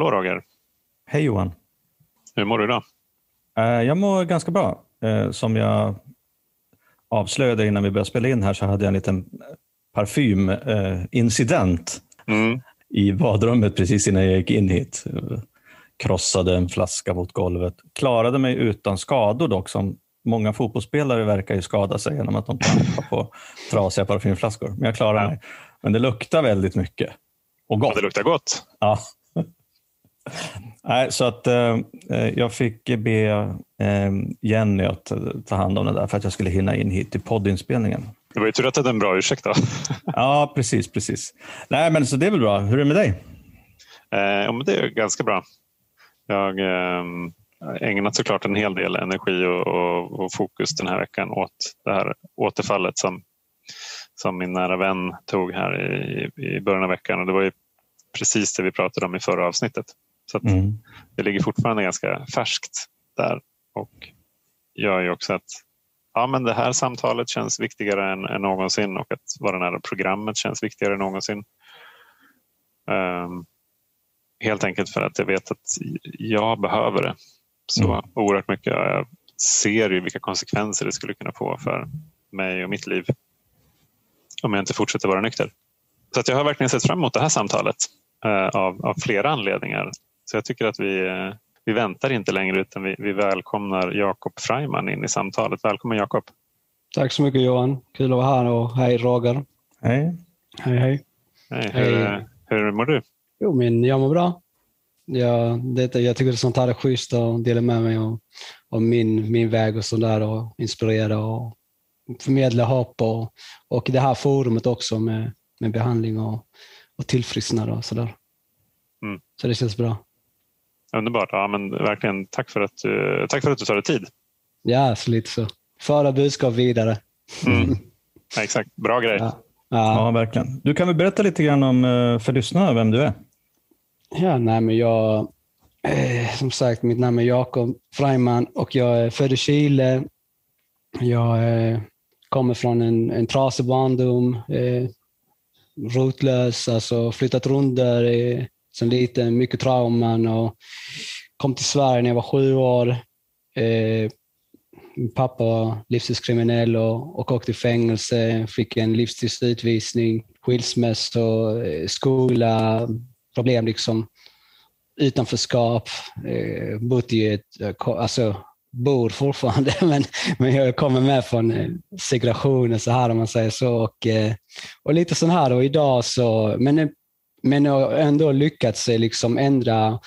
Hallå Roger! Hej Johan! Hur mår du idag? Eh, jag mår ganska bra. Eh, som jag avslöjade innan vi började spela in här så hade jag en liten parfymincident mm. i badrummet precis innan jag gick in hit. Krossade en flaska mot golvet. Klarade mig utan skador dock, som många fotbollsspelare verkar ju skada sig genom att de trampar på trasiga parfymflaskor. Men jag klarade mig. Men det luktar väldigt mycket. Och gott. det luktar gott. Ja. Nej, så att eh, jag fick be eh, Jenny att ta hand om det där för att jag skulle hinna in hit till poddinspelningen. Det var ju tur att du hade en bra ursäkt då. ja, precis. precis. Nej, men så det är väl bra. Hur är det med dig? Eh, ja, men det är ganska bra. Jag eh, ägnat såklart en hel del energi och, och, och, fokus den här veckan åt det här återfallet som, som min nära vän tog här i, i början av veckan. Och det var ju precis det vi pratade om i förra avsnittet. Så mm. Det ligger fortfarande ganska färskt där och gör ju också att ja, men det här samtalet känns viktigare än, än någonsin och att vara nära programmet känns viktigare än någonsin. Um, helt enkelt för att jag vet att jag behöver det så mm. oerhört mycket. Jag ser ju vilka konsekvenser det skulle kunna få för mig och mitt liv om jag inte fortsätter vara nykter. Så att jag har verkligen sett fram emot det här samtalet uh, av, av flera anledningar. Så jag tycker att vi, uh, vi väntar inte längre utan vi, vi välkomnar Jakob Freiman in i samtalet. Välkommen Jakob! Tack så mycket Johan! Kul att vara här och hej Roger! Hej! Hej hej! hej. Hur, hur mår du? Jo, men jag mår bra. Jag, det, jag tycker sånt här är schysst att dela med mig om, om min, min väg och sådär och inspirera och förmedla hopp och, och det här forumet också med, med behandling och, och tillfrisknande och sådär. Mm. Så det känns bra. Underbart. Ja, men verkligen tack för att, tack för att du tar dig tid. Ja, så lite så. Föra budskap vidare. Mm. Ja, exakt. Bra grej. Ja. Ja. ja. verkligen. Du kan väl berätta lite grann om, eh, för lyssnarna vem du är? Ja, nej, men jag, eh, som sagt, mitt namn är Jakob Freiman och jag är född i Chile. Jag eh, kommer från en, en trasig barndom, eh, rotlös, alltså flyttat runt där sen som liten, mycket trauman och kom till Sverige när jag var sju år. Eh, min pappa var livstidskriminell och, och åkte i fängelse, fick en livstidsutvisning, skilsmässa, eh, skola, problem liksom. Utanförskap, eh, bott i ett, eh, alltså bor fortfarande, men, men jag kommer med från eh, segregationen så här om man säger så. Och, och lite sån här och idag så, men, men jag har ändå lyckats liksom ändra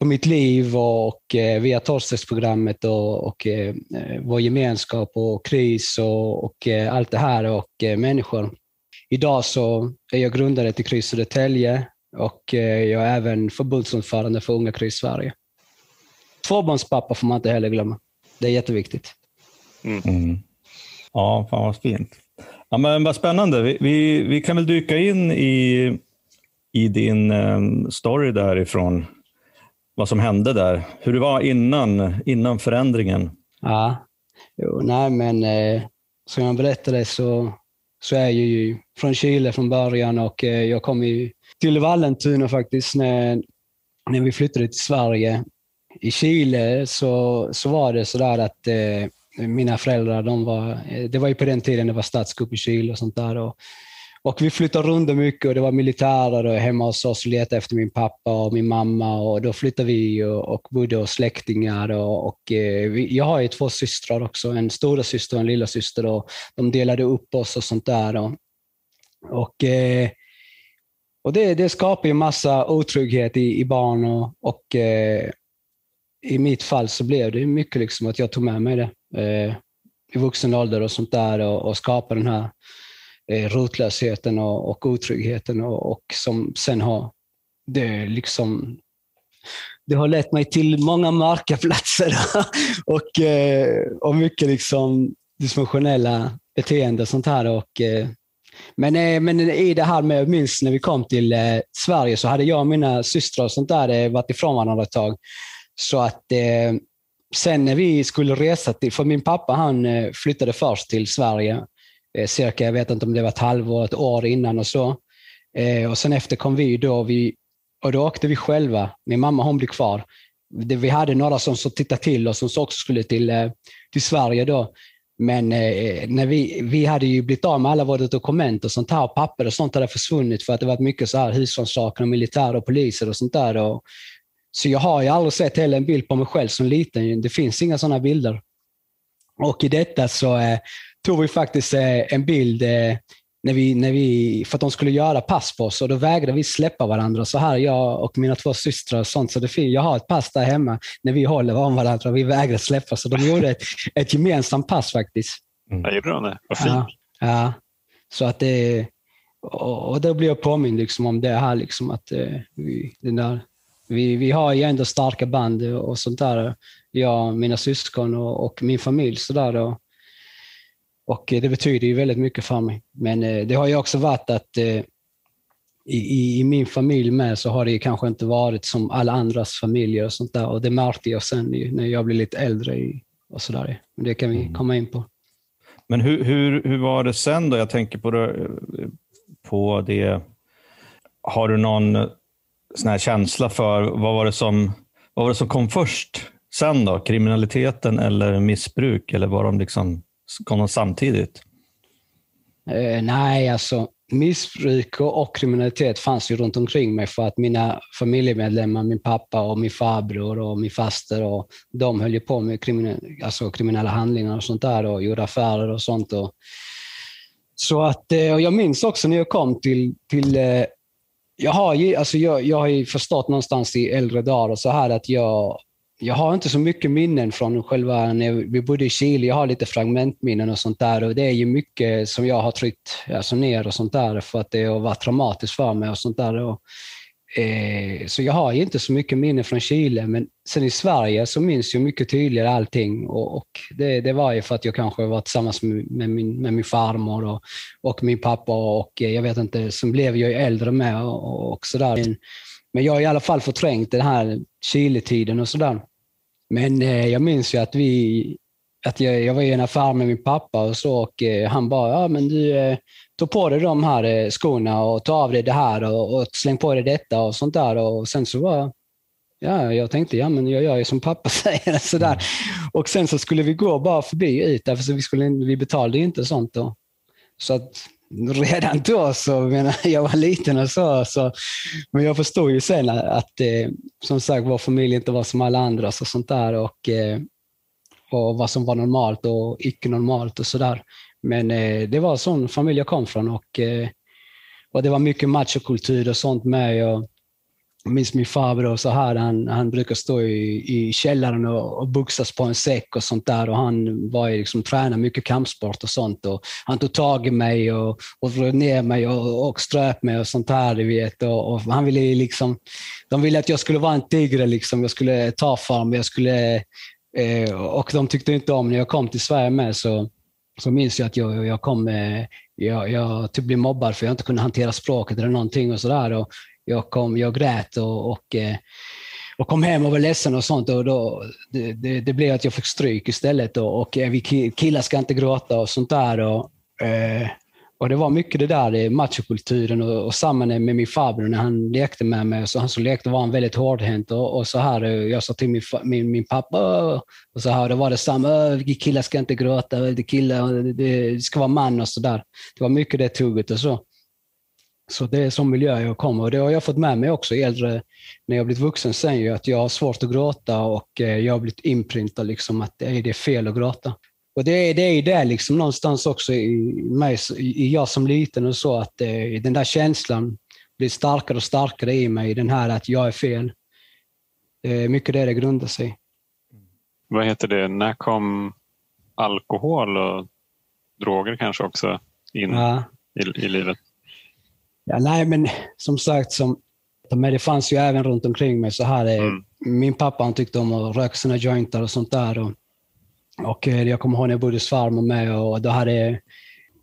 på mitt liv och, och via tolvstegsprogrammet och, och eh, vår gemenskap och KRIS och, och allt det här och människor. Idag så är jag grundare till KRIS Södertälje och eh, jag är även förbundsordförande för Unga KRIS Sverige. Tvåbarnspappa får man inte heller glömma. Det är jätteviktigt. Mm. Mm. Ja, fan vad fint. Ja, men vad spännande. Vi, vi, vi kan väl dyka in i, i din ehm, story därifrån. Vad som hände där. Hur det var innan, innan förändringen. Ja, jo, nej men eh, som jag berättade så, så är jag ju från Chile från början och eh, jag kom ju till Vallentuna faktiskt när, när vi flyttade till Sverige. I Chile så, så var det sådär att eh, mina föräldrar, de var, eh, det var ju på den tiden det var statskupp i Chile och sånt där. Och, och vi flyttade runt mycket och det var militärer och hemma hos oss och letade efter min pappa och min mamma och då flyttade vi och, och bodde hos släktingar. Och, och eh, vi, jag har ju två systrar också, en stora syster och en lilla syster och de delade upp oss och sånt där. Och, och eh, och det, det skapar ju massa otrygghet i, i barn och, och eh, i mitt fall så blev det mycket liksom att jag tog med mig det eh, i vuxen ålder och sånt där och, och skapade den här Eh, rotlösheten och, och otryggheten och, och som sen har det liksom det har lett mig till många mörka platser och, eh, och mycket liksom dysfunktionella beteenden och sånt här. Och, eh, men, men i det här med, jag minns när vi kom till Sverige så hade jag och mina systrar och sånt där varit ifrån varandra ett tag. Så att sen när vi skulle resa till, för min pappa han flyttade först till Sverige, Eh, cirka, jag vet inte om det var ett halvår, ett år innan och så. Eh, och sen efter kom vi då, vi, och då åkte vi själva. Min mamma hon blev kvar. Vi hade några som så tittade till oss som också skulle till, eh, till Sverige då. Men när vi, vi hade ju blivit av med alla våra dokument och sånt här, papper och sånt hade försvunnit för att det varit mycket så här husrannsakan och militär och poliser och sånt där. Och, så jag har ju aldrig sett heller en bild på mig själv som liten. Det finns inga sådana bilder. Och i detta så tog vi faktiskt eh, en bild eh, när vi, när vi, för att de skulle göra pass på oss och då vägrade vi släppa varandra. Så här, jag och mina två systrar och sånt. Så det, jag har ett pass där hemma när vi håller om varandra och vi vägrar släppa. Så de gjorde ett, ett gemensamt pass faktiskt. Mm. Jag gjorde de det? Vad fint. Ja, ja, så att det, och, och då blir jag påmind liksom om det här. Liksom att, eh, vi, den där, vi, vi har ju ändå starka band och sånt där. Jag, mina syskon och, och min familj. Så där, och, och det betyder ju väldigt mycket för mig. Men eh, det har ju också varit att eh, i, i, min familj med så har det kanske inte varit som alla andras familjer och sånt där. Och det märkte jag sen när jag blev lite äldre och sådär. Det kan vi mm. komma in på. Men hur, hur, hur var det sen då? Jag tänker på det, på det. Har du någon sån här känsla för vad var det som, vad var det som kom först sen då? Kriminaliteten eller missbruk? Eller var de liksom Kom de samtidigt? Eh, nej, alltså missbruk och kriminalitet fanns ju runt omkring mig för att mina familjemedlemmar, min pappa och min farbror och min faster, och de höll ju på med kriminella, alltså kriminella handlingar och sånt där och gjorde affärer och sånt. Och, så att, eh, och jag minns också när jag kom till, till eh, jag har, ju, alltså jag, jag har förstått någonstans i äldre dagar och så här att jag jag har inte så mycket minnen från själva när vi bodde i Chile. Jag har lite fragmentminnen och sånt där och det är ju mycket som jag har tryckt alltså ner och sånt där för att det har varit traumatiskt för mig och sånt där. Och, eh, så jag har ju inte så mycket minnen från Chile, men sen i Sverige så minns jag mycket tydligare allting och, och det, det, var ju för att jag kanske var tillsammans med, med, min, med min farmor och, och min pappa och jag vet inte, sen blev jag ju äldre med och, och sådär. Men jag har i alla fall förträngt den här Chile-tiden och sådär. Men eh, jag minns ju att vi att jag, jag var i en affär med min pappa och så och eh, han bara, ja men du, eh, ta på dig de här eh, skorna och ta av dig det här och, och släng på dig detta och sånt där. Och sen så var ja, jag tänkte, ja men jag gör ju som pappa säger. Sådär. Mm. Och sen så skulle vi gå bara förbi ut där, för vi, skulle, vi betalade ju inte sånt då. Så att redan då, så, jag var liten och så, så, men jag förstod ju sen att, eh, som sagt, vår familj inte var som alla andra och sånt där och, eh, och vad som var normalt och icke normalt och sådär. Men eh, det var en sån familj jag kom från och, eh, och det var mycket machokultur och sånt med. Och, jag minns min farbror så här, han, han brukar stå i, i källaren och, och boxas på en säck och sånt där. Och han var liksom, tränade mycket kampsport och sånt. Och han tog tag i mig och, och drog ner mig och, och ströp mig och sånt där. vet. Och, och, han ville liksom, de ville att jag skulle vara en tigre. Liksom. Jag skulle ta för mig. Jag skulle, eh, och de tyckte inte om när jag kom till Sverige med. Så, så minns jag att jag, jag kom eh, jag, jag typ blev mobbad för jag inte kunde hantera språket eller någonting. och, så där. och jag, kom, jag grät och, och, eh, och kom hem och var ledsen och sånt. Och då, det, det, det blev att jag fick stryk istället. Och, och vi killar ska inte gråta och sånt där. Och, eh, och Det var mycket det där machokulturen och, och samma med min farbror när han lekte med mig. Så han som lekte var han väldigt hårdhänt och, och så här. Jag sa till min, min, min pappa och så här. Det var det samma. Killar ska inte gråta. Det, killar, det ska vara man och så där. Det var mycket det tugget och så. Så det är som miljö jag kommer och det har jag fått med mig också äldre, när jag blivit vuxen sen, ju, att jag har svårt att gråta och eh, jag har blivit inprintad liksom att det är fel att gråta. Och det är det, är det liksom någonstans också i mig, i jag som liten och så, att eh, den där känslan blir starkare och starkare i mig, den här att jag är fel. Det är mycket det det grundar sig Vad heter det, när kom alkohol och droger kanske också in ja. i, i livet? Ja, nej, men som sagt, som, men det fanns ju även runt omkring mig. så här. Mm. Min pappa han tyckte om att röka sina jointar och sånt där. Och, och eh, jag kommer ihåg när jag bodde hos farmor med och då hade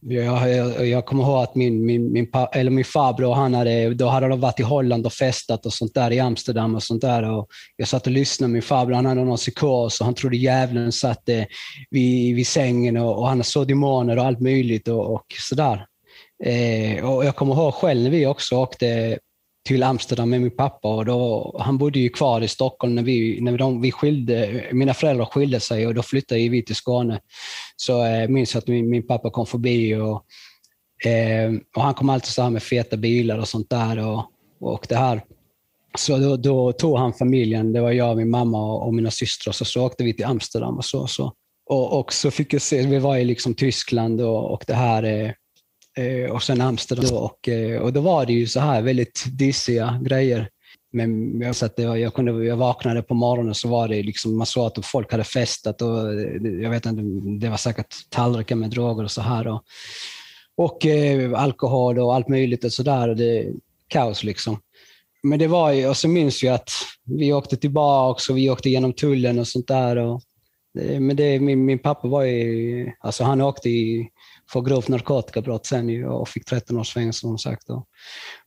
jag, jag, jag kommer ihåg att min, min, min, eller min farbror, han hade, då hade de varit i Holland och festat och sånt där i Amsterdam och sånt där. Och jag satt och lyssnade. Min farbror han hade någon psykos och han trodde djävulen satt eh, vid, vid sängen och, och han såg demoner och allt möjligt och, och sådär. Eh, och jag kommer ihåg själv när vi också åkte till Amsterdam med min pappa och då, han bodde ju kvar i Stockholm när vi, när de, vi skilde, mina föräldrar skilde sig och då flyttade vi till Skåne. Så jag eh, minns att min, min pappa kom förbi och, eh, och han kom alltid så här med feta bilar och sånt där. Och, och det här. Så då, då, tog han familjen, det var jag, min mamma och, och mina systrar, så, så åkte vi till Amsterdam och så. så. Och, och så fick jag se, vi var i liksom Tyskland och, och det här Eh, Eh, och sen Amsterdam. Och, eh, och då var det ju så här väldigt dissiga grejer. Men jag, satt, jag, jag, kunde, jag vaknade på morgonen så var det liksom, man såg att folk hade festat och eh, jag vet inte, det var säkert tallrikar med droger och så här. Och, och eh, alkohol och allt möjligt och sådär. Kaos liksom. Men det var ju, och så minns jag att vi åkte tillbaka och vi åkte genom tullen och sånt där. Och, Eh, men det, min, min pappa var ju, alltså han åkte i för grovt narkotikabrott sen och fick 13 års fängelse som sagt.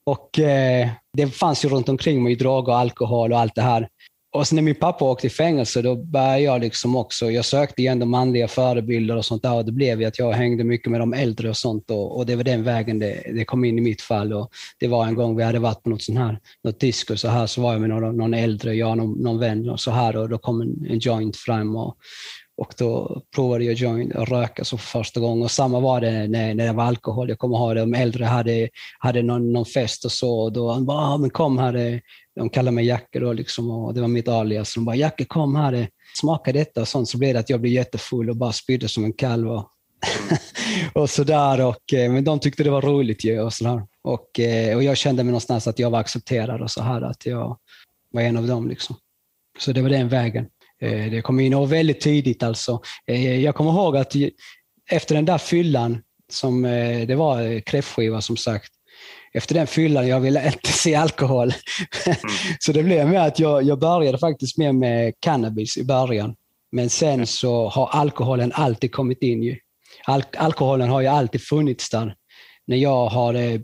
Och eh, det fanns ju runt omkring mig droger, alkohol och allt det här. Och sen när min pappa åkte i fängelse, då började jag liksom också, jag sökte igen de manliga förebilder och sånt där och det blev ju att jag hängde mycket med de äldre och sånt och, och det var den vägen det, det, kom in i mitt fall. Och det var en gång vi hade varit på något sånt här, något disco så här, så var jag med någon, någon äldre, jag och någon, någon vän och så här och då kom en, en joint fram och och då provade jag joint och röka så för första gången. Och samma var det när, när det var alkohol. Jag kommer ihåg det, de äldre hade, hade någon, någon fest och så. Och då han bara, ah, men kom här. De kallade mig Jacke då, liksom, och det var mitt alias. De bara, Jacke kom här, eh, smaka detta och sånt. Så blev det att jag blev jättefull och bara spydde som en kalv. Och, och sådär. Och, eh, men de tyckte det var roligt ju. Och, sådär. och, eh, och jag kände mig någonstans att jag var accepterad och så här, att jag var en av dem. Liksom. Så det var den vägen. Det kom in och väldigt tidigt alltså. Jag kommer ihåg att efter den där fyllan, som det var kräftskiva som sagt, efter den fyllan, jag ville inte se alkohol. Mm. så det blev med att jag, jag började faktiskt med, med cannabis i början. Men sen så har alkoholen alltid kommit in. Ju. Al alkoholen har ju alltid funnits där. När jag har eh,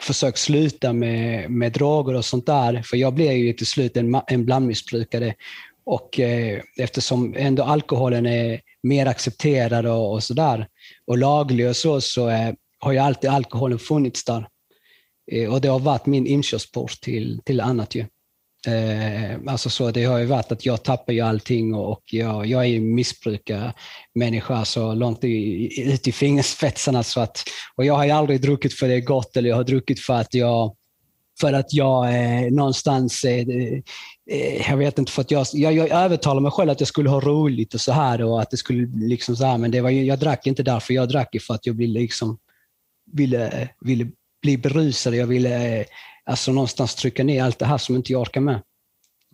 försökt sluta med, med droger och sånt där, för jag blev ju till slut en, en blandmissbrukare och eh, eftersom ändå alkoholen är mer accepterad och, och sådär och laglig och så, så eh, har ju alltid alkoholen funnits där. Eh, och det har varit min inkörsport till, till annat ju. Eh, alltså så det har ju varit att jag tappar ju allting och, och jag, jag är ju missbrukarmänniska så långt i, ut i fingerspetsarna. Så att, och jag har ju aldrig druckit för det är gott eller jag har druckit för att jag för att jag eh, någonstans, eh, eh, jag vet inte, för att jag, jag, jag övertalade mig själv att jag skulle ha roligt och så här och att det skulle liksom så här, men det var, jag drack inte därför, jag drack för att jag ville, liksom, ville, ville bli berusad. Jag ville eh, alltså någonstans trycka ner allt det här som inte jag orkar med.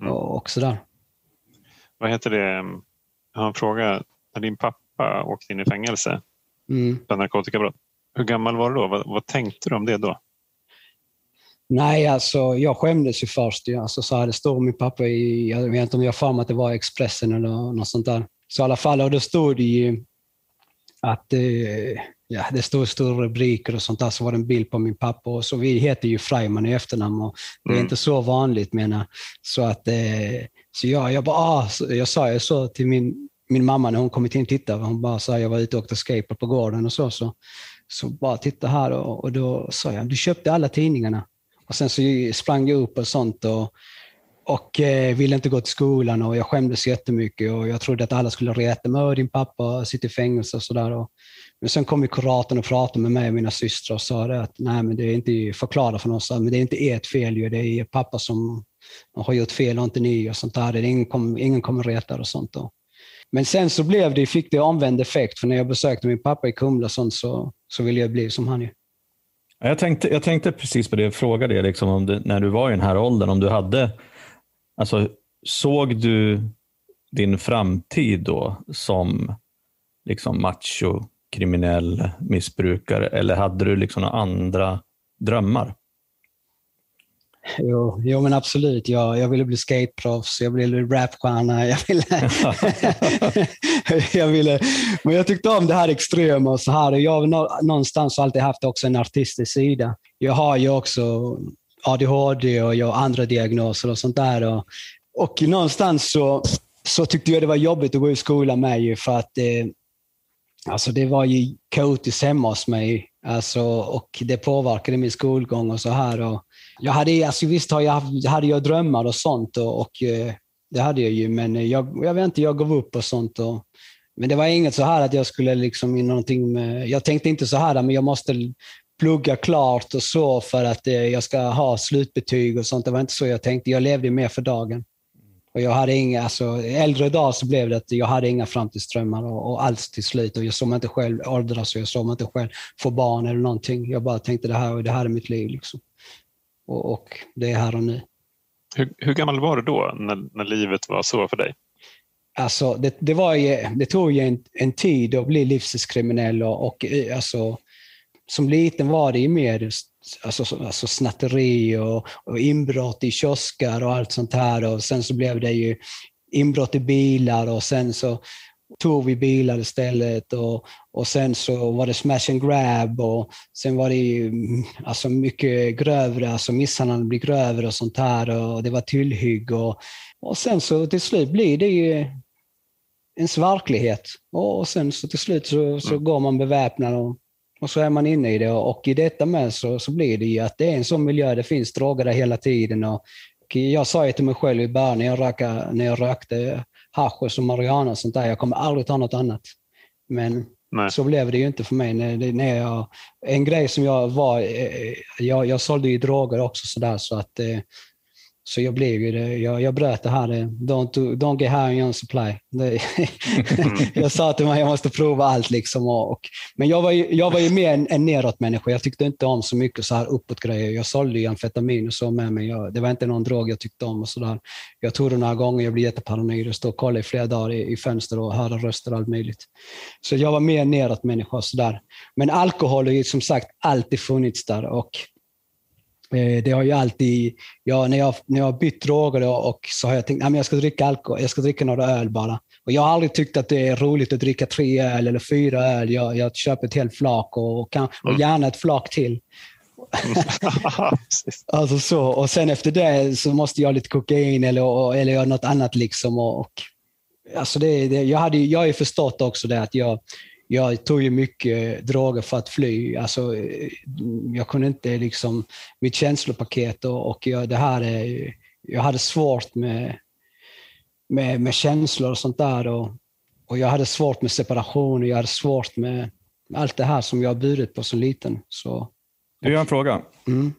Mm. Och, och så där. Vad heter det, jag har en fråga. När din pappa åkte in i fängelse mm. för narkotikabrott, hur gammal var du då? Vad, vad tänkte du om det då? Nej, alltså jag skämdes ju först. Alltså, så här, det stod min pappa i, jag vet inte om jag har att det var Expressen eller något sånt där. Så i alla fall, och då stod det ju att eh, ja, det stod stora rubriker och sånt där, så var det en bild på min pappa. Och så vi heter ju Freiman i efternamn och det är mm. inte så vanligt menar Så att, eh, så jag, jag bara, ah, jag sa jag så till min, min mamma när hon kommit in och tittade. Hon bara sa, jag var ute och åkte skateboard på gården och så. Så, så bara titta här och, och då sa jag, du köpte alla tidningarna. Och sen så sprang jag upp och sånt och, och eh, ville inte gå till skolan och jag skämdes jättemycket och jag trodde att alla skulle reta mig. Din pappa sitter i fängelse och sådär. Men sen kom kuratorn och pratade med mig och mina systrar och sa det att nej, men det är inte förklara för någon, men det är inte ert fel ju. Det är pappa som har gjort fel och inte ni och sånt där. Ingen, kom, ingen kommer reta och sånt. Då. Men sen så blev det, fick det omvänd effekt, för när jag besökte min pappa i Kumla sånt, så, så ville jag bli som han. Ju. Jag tänkte, jag tänkte precis på det, fråga dig liksom om du, när du var i den här åldern, om du hade, alltså såg du din framtid då som liksom macho, kriminell missbrukare eller hade du liksom några andra drömmar? Jo, jo men absolut. Jag, jag ville bli skateproffs, jag ville bli rapstjärna. Jag ville, jag ville, men jag tyckte om det här extrema och så här. Jag har någonstans alltid haft också en artistisk sida. Jag har ju också ADHD och jag har andra diagnoser och sånt där. Och, och någonstans så, så tyckte jag det var jobbigt att gå i skolan med för att eh, alltså det var ju kaotiskt hemma hos mig Alltså, och det påverkade min skolgång och så här. Och jag hade, alltså, visst har jag, hade jag drömmar och sånt och, och eh, det hade jag ju, men jag, jag vet inte, jag gav upp och sånt. Och, men det var inget så här att jag skulle liksom någonting med, jag tänkte inte så här, men jag måste plugga klart och så för att eh, jag ska ha slutbetyg och sånt. Det var inte så jag tänkte. Jag levde mer för dagen. Och jag hade inga, alltså, äldre dag så blev det att jag hade inga framtidsdrömmar och, och alls till slut. Och jag såg mig inte själv åldras och jag såg mig inte själv få barn eller någonting. Jag bara tänkte det här, det här är mitt liv. Liksom. Och, och det är här och nu. Hur, hur, gammal var du då, när, när livet var så för dig? Alltså, det, det, ju, det tog ju en, en tid att bli livstidskriminell och, och alltså, som liten var det ju mer alltså, alltså snatteri och, och inbrott i kiosker och allt sånt här. Och sen så blev det ju inbrott i bilar och sen så tog vi bilar istället och, och sen så var det smash and grab och sen var det ju alltså mycket grövre, alltså misshandeln blir grövre och sånt här och det var tillhygg och, och sen så till slut blir det ju ens verklighet och sen så till slut så, så mm. går man beväpnad och och så är man inne i det och i detta med så, så blir det ju att det är en sån miljö, det finns droger där hela tiden. Och, och jag sa ju till mig själv i början när jag, röka, när jag rökte hasch och marijuana och sånt där, jag kommer aldrig ta något annat. Men Nej. så blev det ju inte för mig. När, när jag, en grej som jag var, eh, jag, jag sålde ju droger också sådär så att eh, så jag blev ju det. Jag, jag bröt det här. Don't, don't get high on supply. Det, jag sa till mig att jag måste prova allt. Liksom och, och, men jag var ju, jag var ju mer en, en neråt-människa. Jag tyckte inte om så mycket så här uppåt-grejer. Jag sålde ju amfetamin och så med mig. Jag, det var inte någon drog jag tyckte om. och så där. Jag tog det några gånger. Jag blev jätteparanoid. Jag stod och kollade i flera dagar i, i fönster och hörde röster och allt möjligt. Så jag var mer neråt-människa. Så där. Men alkohol har ju som sagt alltid funnits där. Och Eh, det har ju alltid, ja, när, jag, när jag har bytt droger och så har jag tänkt att jag ska dricka alkohol, jag ska dricka några öl bara. Och jag har aldrig tyckt att det är roligt att dricka tre öl eller fyra öl. Jag, jag köper ett helt flak och, kan, och mm. gärna ett flak till. alltså så. Och sen efter det så måste jag ha lite kokain eller, eller något annat. Liksom och, och alltså det, det, jag, hade, jag har ju förstått också det att jag, jag tog ju mycket droger för att fly. Alltså, jag kunde inte liksom, mitt känslopaket och, och jag, det här är, jag hade svårt med, med, med känslor och sånt där. Och, och jag hade svårt med separation och jag hade svårt med allt det här som jag burit på som liten. Så, du, jag har en fråga. Mm.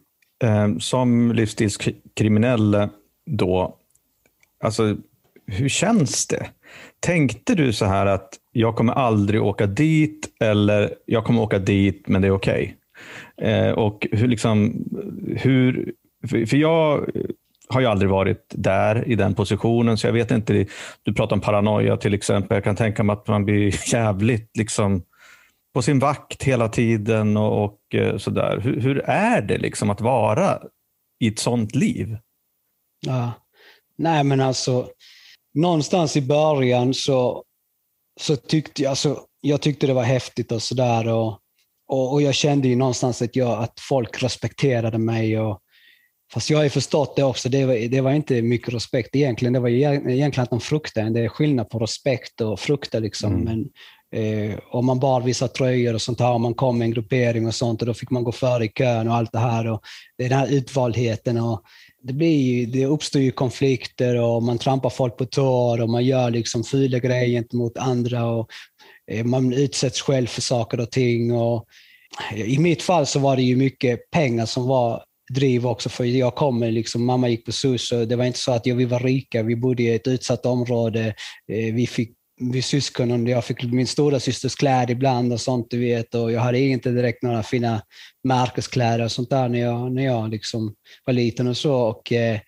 Ehm, som livsstilskriminell då, alltså, hur känns det? Tänkte du så här att jag kommer aldrig åka dit eller jag kommer åka dit men det är okej? Okay? Eh, och hur, liksom, hur, för jag har ju aldrig varit där i den positionen, så jag vet inte. Du pratar om paranoia till exempel. Jag kan tänka mig att man blir jävligt liksom, på sin vakt hela tiden och, och eh, sådär. Hur, hur, är det liksom att vara i ett sånt liv? Ja. Nej, men alltså någonstans i början så, så tyckte jag, alltså, jag tyckte det var häftigt och sådär. Och, och, och, jag kände ju någonstans att, jag, att folk respekterade mig. Och, fast jag har ju förstått det också, det var, det var inte mycket respekt egentligen. Det var egentligen att de fruktade Det är skillnad på respekt och frukta. Liksom. Mm. Men, eh, om man bar vissa tröjor och sånt här, om man kom med en gruppering och sånt, och då fick man gå före i kön och allt det här. Och det är den här utvaldheten. Och, det, blir det uppstår ju konflikter och man trampar folk på tår och man gör liksom fula grejer gentemot andra och eh, man utsätts själv för saker och ting. Och I mitt fall så var det ju mycket pengar som var driv också, för jag kommer liksom, mamma gick på SUS och det var inte så att ja, vi var rika, vi bodde i ett utsatt område, eh, vi fick vi syskonen, jag fick min stora systers kläder ibland och sånt, du vet. Och jag hade inte direkt några fina märkeskläder och sånt där när jag, när jag liksom var liten och så. Och, eh,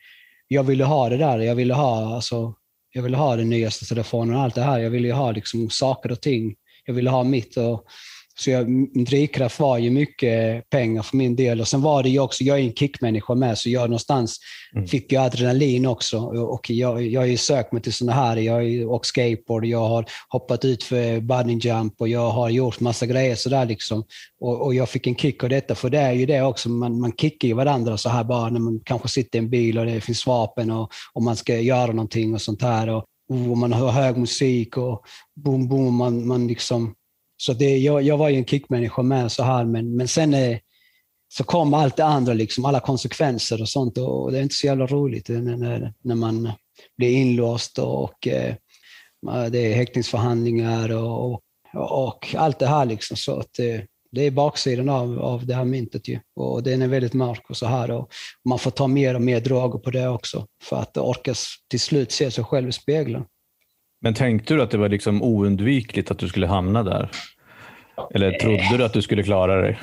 jag ville ha det där. Jag ville ha, alltså, jag ville ha den nyaste telefonen och allt det här. Jag ville ha liksom, saker och ting. Jag ville ha mitt. Och, så jag, min drivkraft var ju mycket pengar för min del. Och sen var det ju också, jag är en kickmänniska med, så jag någonstans mm. fick jag adrenalin också. Och jag, jag har ju sökt mig till sådana här, jag har åkt skateboard, jag har hoppat ut för bunny jump och jag har gjort massa grejer sådär liksom. Och, och jag fick en kick av detta, för det är ju det också, man, man kickar ju varandra så här bara när man kanske sitter i en bil och det finns vapen och, och man ska göra någonting och sånt här. Och, och man hör hög musik och boom, boom, man, man liksom så det, jag, jag var ju en kickmänniska med så här, men, men sen eh, så kom allt det andra, liksom, alla konsekvenser och sånt. Och det är inte så jävla roligt eh, när, när man blir inlåst och eh, det är häktningsförhandlingar och, och, och, allt det här. Liksom, så att, eh, det är baksidan av, av det här myntet ju. och den är väldigt mörk och så här. Och man får ta mer och mer droger på det också för att orka till slut se sig själv i spegeln. Men tänkte du att det var liksom oundvikligt att du skulle hamna där? Eller trodde du att du skulle klara dig?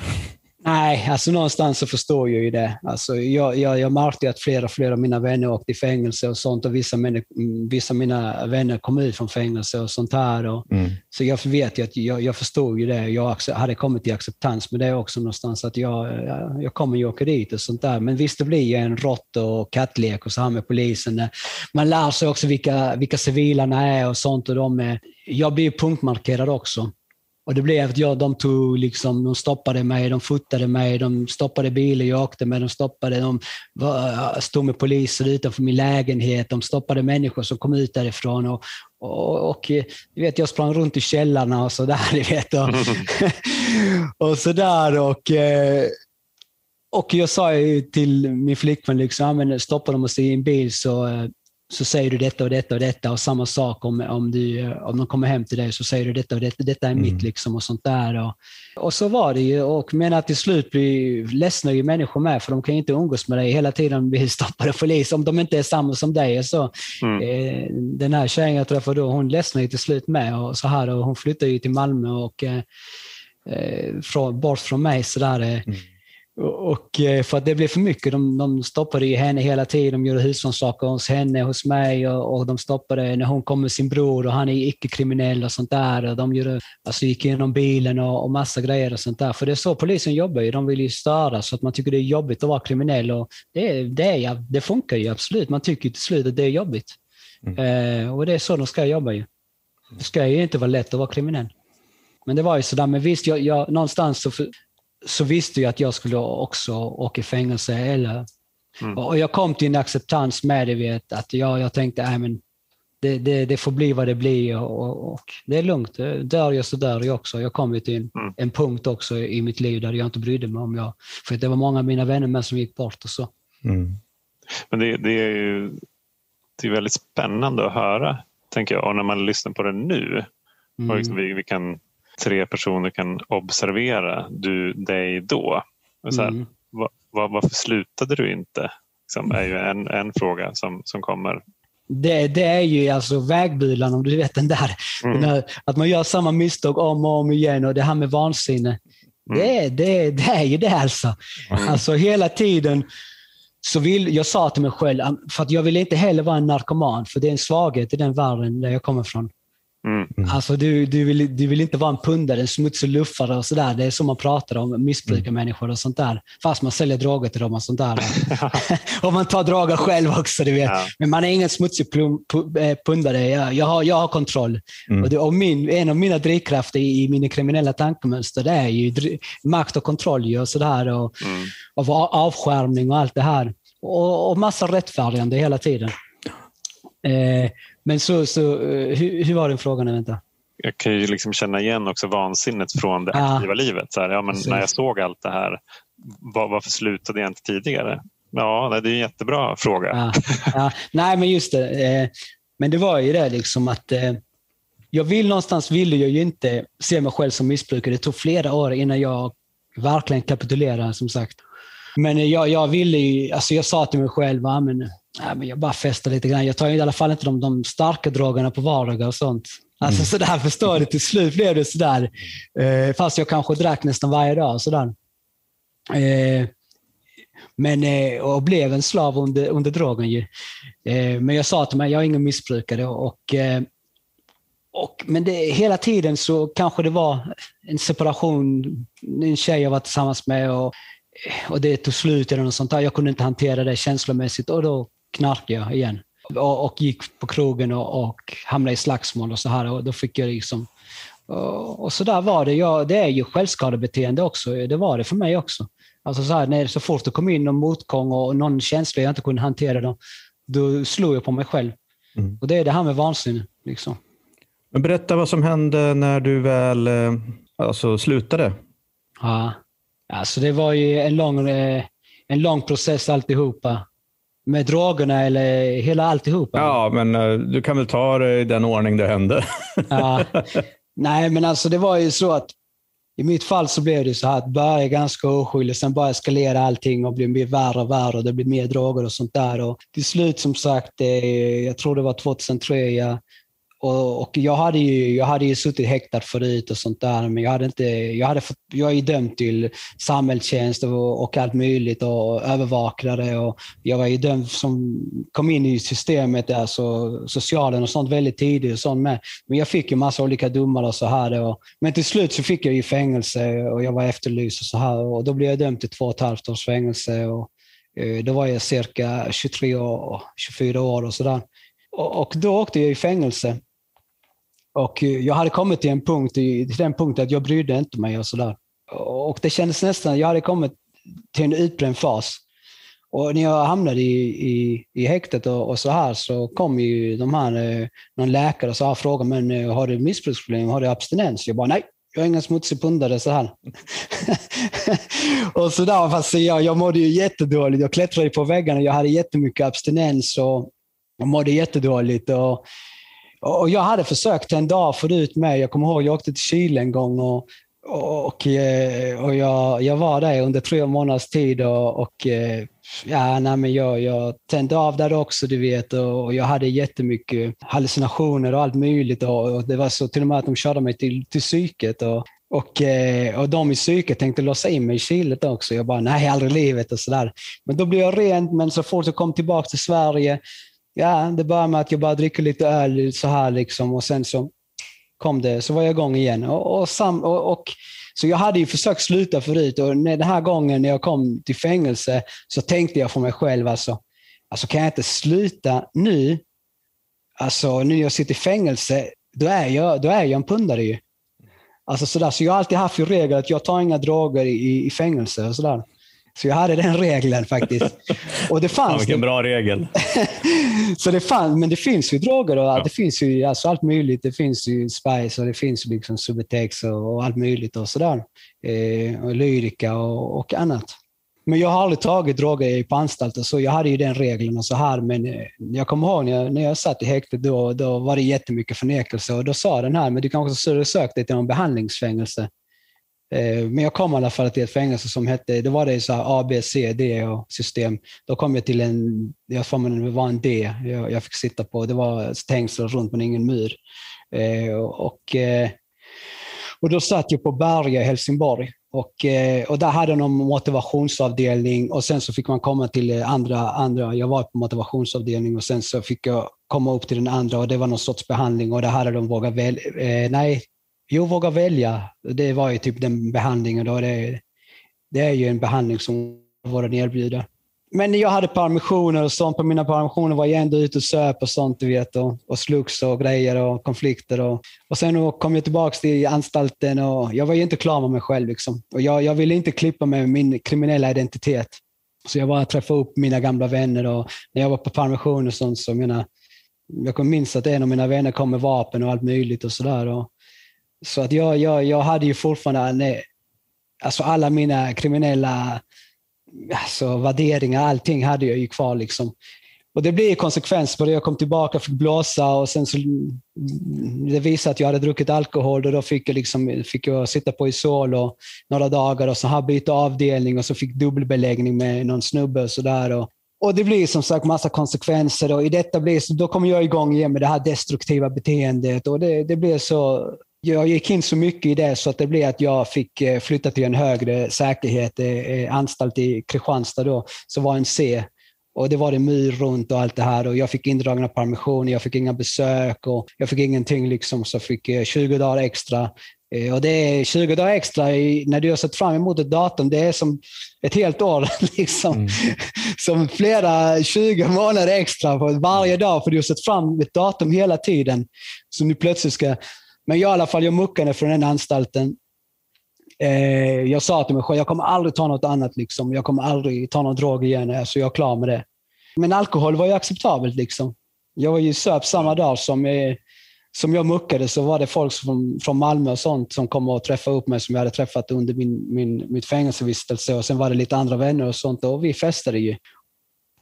Nej, alltså någonstans så förstår jag ju det. Alltså jag, jag, jag märkte att flera flera av mina vänner åkte i fängelse och sånt och vissa, män, vissa av mina vänner kom ut från fängelse och sånt här. Och, mm. Så jag vet ju att jag, jag förstod ju det. Jag hade kommit till acceptans med det också någonstans, att jag, jag kommer ju åka dit och sånt där. Men visst, det blir ju en rått och kattlek och så här med polisen. Man lär sig också vilka, vilka civilarna är och sånt. Och de är, jag blir punktmarkerad också. Och det blev att jag, de tog liksom, de stoppade mig, de fotade mig, de stoppade bilen jag åkte med, de stoppade, de stod med poliser utanför min lägenhet, de stoppade människor som kom ut därifrån. Och, och, och du vet, jag sprang runt i källarna och sådär. Och, och sådär. Och, eh, och jag sa till min flickvän, liksom, stoppar de oss i en bil så eh, så säger du detta och detta och detta och samma sak om, om, du, om de kommer hem till dig så säger du detta och detta, detta är mm. mitt liksom och sånt där. Och, och så var det ju och men att till slut blir ledsna ju människor med för de kan ju inte umgås med dig hela tiden bli stoppade polis om de inte är samma som dig. Så, mm. eh, den här tjejen jag träffade då, hon ledsnade till slut med och så här och hon flyttade ju till Malmö och eh, eh från, bort från mig. Så där, eh, mm. Och eh, för att det blev för mycket. De, de stoppade ju henne hela tiden. De gjorde husrannsakan hos henne, hos mig och, och, de stoppade när hon kom med sin bror och han är icke-kriminell och sånt där. Och de gjorde, alltså gick igenom bilen och, och massa grejer och sånt där. För det är så polisen jobbar ju. De vill ju störa så att man tycker det är jobbigt att vara kriminell. Och det, det, är, det funkar ju absolut. Man tycker till slut att det är jobbigt. Mm. Eh, och det är så de ska jobba ju. Det ska ju inte vara lätt att vara kriminell. Men det var ju sådär, men visst, jag, jag, någonstans så så visste jag att jag skulle också åka i fängelse. Eller, mm. Och jag kom till en acceptans med det, vet, att jag, jag tänkte att det, det, det, får bli vad det blir och, och, det är lugnt. Dör jag så dör jag också. Jag kom till en, mm. en punkt också i mitt liv där jag inte brydde mig om jag... För det var många av mina vänner med som gick bort och så. Mm. Men det, det, är ju det är väldigt spännande att höra, tänker jag. Och när man lyssnar på det nu, mm. och liksom vi, vi kan tre personer kan observera du, dig då. Så här, mm. var, var, varför slutade du inte? Liksom, är ju en, en fråga som, som kommer. Det, det är ju alltså vägbilarna, om du vet den där. Mm. Den där, Att man gör samma misstag om och om igen och det här med vansinne. Mm. Det, det, det är ju det alltså. Mm. Alltså hela tiden så vill, jag sa till mig själv, för att jag vill inte heller vara en narkoman, för det är en svaghet i den världen där jag kommer ifrån. Mm. mm. Alltså, du, du, vill, du vill inte vara en pundare, en smutsig luffare och sådär. Det är så man pratar om missbrukarmänniskor mm. och sånt där. Fast man säljer droger till dem och sånt där. och man tar droger själv också, du vet. Ja. Men man är ingen smutsig plum, eh, pundare. Jag, jag, har, jag har kontroll. Mm. Och, det, och min, en av mina drivkrafter i, i mina kriminella tankemönster det är ju makt och kontroll och sådär. Och, mm. och avskärmning och allt det här. Och, och massa rättfärdigande hela tiden. Eh, men så, så eh, hur, hur var den frågan? Vänta. Jag kan ju liksom känna igen också vansinnet från det aktiva ah, livet. Så här, ja, men när jag såg allt det här, var, varför slutade jag inte tidigare? Ja, det är en jättebra fråga. Ja, ja. Nej, men just det. Eh, men det var ju det liksom att jag vill någonstans ville jag ju inte se mig själv som missbrukare. Det tog flera år innan jag verkligen kapitulerade som sagt. Men jag, jag ville ju, alltså jag sa till mig själv, ja, men Nej, men jag bara festar lite grann. Jag tar i alla fall inte de, de starka drogerna på vardagar och sånt. Alltså mm. sådär, förstår du? Till slut blev det sådär. Eh, fast jag kanske drack nästan varje dag. Sådär. Eh, men, eh, och blev en slav under, under drogen. Ju. Eh, men jag sa till mig, jag är ingen missbrukare. Och, eh, och, men det, hela tiden så kanske det var en separation, en tjej jag var tillsammans med och, och det tog slut eller något sånt. Jag kunde inte hantera det känslomässigt och då knarkade jag igen. Och, och gick på krogen och, och, hamnade i slagsmål och så här. Och då fick jag liksom... Och, och så där var det. Jag, det är ju självskadebeteende också. Det var det för mig också. Alltså så, här, när, så fort det kom in någon motgång och någon känsla jag inte kunde hantera, då, då slog jag på mig själv. Mm. Och det är det här med vansinne. Liksom. Men berätta vad som hände när du väl eh, alltså slutade? Ja, alltså det var ju en lång, eh, en lång process alltihopa. Med drogerna eller hela alltihopa? Ja, men eh, du kan väl ta det i den ordning det hände. ja. Nej, men alltså det var ju så att i mitt fall så blev det så här att börja ganska oskyldig, sen bara eskalera allting och bli värre och värre och det blev mer droger och sånt där. Och till slut som sagt, eh, jag tror det var 2003, jag och, och, jag, hade ju, jag hade ju suttit häktad förut och sånt där, men jag, hade inte, jag, hade fått, jag är dömd till samhällstjänst och, och allt möjligt och övervakare. Och jag var ju dömd som kom in i systemet, där, så socialen och sånt väldigt tidigt. Och sånt med. Men jag fick ju massa olika domar och så här. Och, men till slut så fick jag ju fängelse och jag var efterlyst och så här. Och då blev jag dömd till två och ett halvt års fängelse. Och, eh, då var jag cirka 23 år, 24 år och sådär. Och, och då åkte jag i fängelse. Och eh, jag hade kommit till en punkt, till den punkten att jag brydde inte mig och sådär. Och det kändes nästan, jag hade kommit till en utbränd fas. Och när jag hamnade i, i, i häktet och, och, så här så kom ju de här, eh, någon läkare och så här frågade men eh, har du missbruksproblem, har du abstinens? Jag bara nej, jag är ingen smutsig pundare så här. och så där, fast jag, jag mådde ju jättedåligt. Jag klättrade på väggarna, jag hade jättemycket abstinens och, jag mådde jättedåligt. Och, och jag hade försökt en dag förut med. Jag kommer ihåg jag åkte till Chile en gång och, och, och eh, jag, jag var där under tre månaders tid och, och eh, ja, nej, men jag, jag tände av där också, du vet, och jag hade jättemycket hallucinationer och allt möjligt. Och, och det var så till och med att de körde mig till, till psyket. Och, och, eh, och de i psyket tänkte låsa in mig i Chile också. Jag bara, nej, aldrig i livet och sådär. Men då blev jag rent, men så fort jag kom tillbaka till Sverige ja, det började med att jag bara dricker lite öl så här liksom och sen så kom det, så var jag igång igen. Och, och, sam, och, och så jag hade ju försökt sluta förut och den här gången när jag kom till fängelse så tänkte jag för mig själv, alltså, alltså kan jag inte sluta nu, alltså nu när jag sitter i fängelse, då är jag, då är jag en pundare ju. Alltså sådär. Så jag har alltid haft ju regel att jag tar inga droger i, i fängelse. Och sådär. Så jag hade den regeln faktiskt. Och det fanns ja, vilken bra regel. så det fanns, men det finns ju droger och ja. det finns ju alltså allt möjligt. Det finns ju Spice och det finns liksom Subutex och, och allt möjligt och sådär. Eh, och Lyrica och, och, annat. Men jag har aldrig tagit droger på anstalten, så jag hade ju den regeln och så här. Men eh, jag kommer ihåg när jag, när jag satt i häktet, då, då var det jättemycket förnekelse och då sa den här, men du kanske skulle sökt dig till någon behandlingsfängelse. Eh, men jag kom i alla fall till ett fängelse som hette, det var det så här A, B, C, D och system. Då kom jag till en, jag får mig det var en D jag, jag, fick sitta på. Det var stängsel runt men ingen mur. Eh, och, eh, och då satt jag på Berga i Helsingborg. Och, och där hade de motivationsavdelning och sen så fick man komma till andra, andra, jag var på motivationsavdelning och sen så fick jag komma upp till den andra och det var någon sorts behandling och där hade de vågat välja, nej, Jo, våga välja. Det var ju typ den behandlingen. Då. Det, det är ju en behandling som vården erbjuder. Men jag hade permissioner och sånt. På mina permissioner var jag ändå ute och söp och sånt, du vet. Och, och slogs och grejer och konflikter. Och, och sen kom jag tillbaka till anstalten och jag var ju inte klar med mig själv. Liksom. Och jag, jag ville inte klippa med min kriminella identitet. Så jag bara träffade upp mina gamla vänner och när jag var på permission och sånt så mina, jag minns att en av mina vänner kom med vapen och allt möjligt och sådär. Så att jag, jag, jag hade ju fortfarande, alltså alla mina kriminella alltså, värderingar, allting hade jag ju kvar. Liksom. Och det blev konsekvens på det. Jag kom tillbaka och fick blåsa och sen så, mm, det visade att jag hade druckit alkohol och då fick jag, liksom, fick jag sitta på Isol och några dagar och så här byta avdelning och så fick dubbelbeläggning med någon snubbe och sådär. Och, och det blir som sagt massa konsekvenser och i detta blir, då kommer jag igång igen med det här destruktiva beteendet och det, det blir så jag gick in så mycket i det så att det blev att jag fick eh, flytta till en högre säkerhet, eh, eh, anstalt i Kristianstad då, som var en C. Och det var det mur runt och allt det här och jag fick indragna permissioner, jag fick inga besök och jag fick ingenting liksom, så fick 20 dagar extra. Och det är 20 dagar extra när du har sett fram emot ett datum, det är som ett helt år. Liksom. Mm. Som flera 20 månader extra på varje dag, för du har sett fram ett datum hela tiden. Som du plötsligt ska men jag i alla fall, jag muckade från den anstalten. Eh, jag sa till mig själv, jag kommer aldrig ta något annat. Liksom. Jag kommer aldrig ta någon drog igen. Alltså, jag är klar med det. Men alkohol var ju acceptabelt. Liksom. Jag var ju söp samma dag som, eh, som jag muckade så var det folk från, från Malmö och sånt som kom och träffade upp mig som jag hade träffat under min, min, mitt fängelsevistelse. Och sen var det lite andra vänner och sånt och vi festade ju.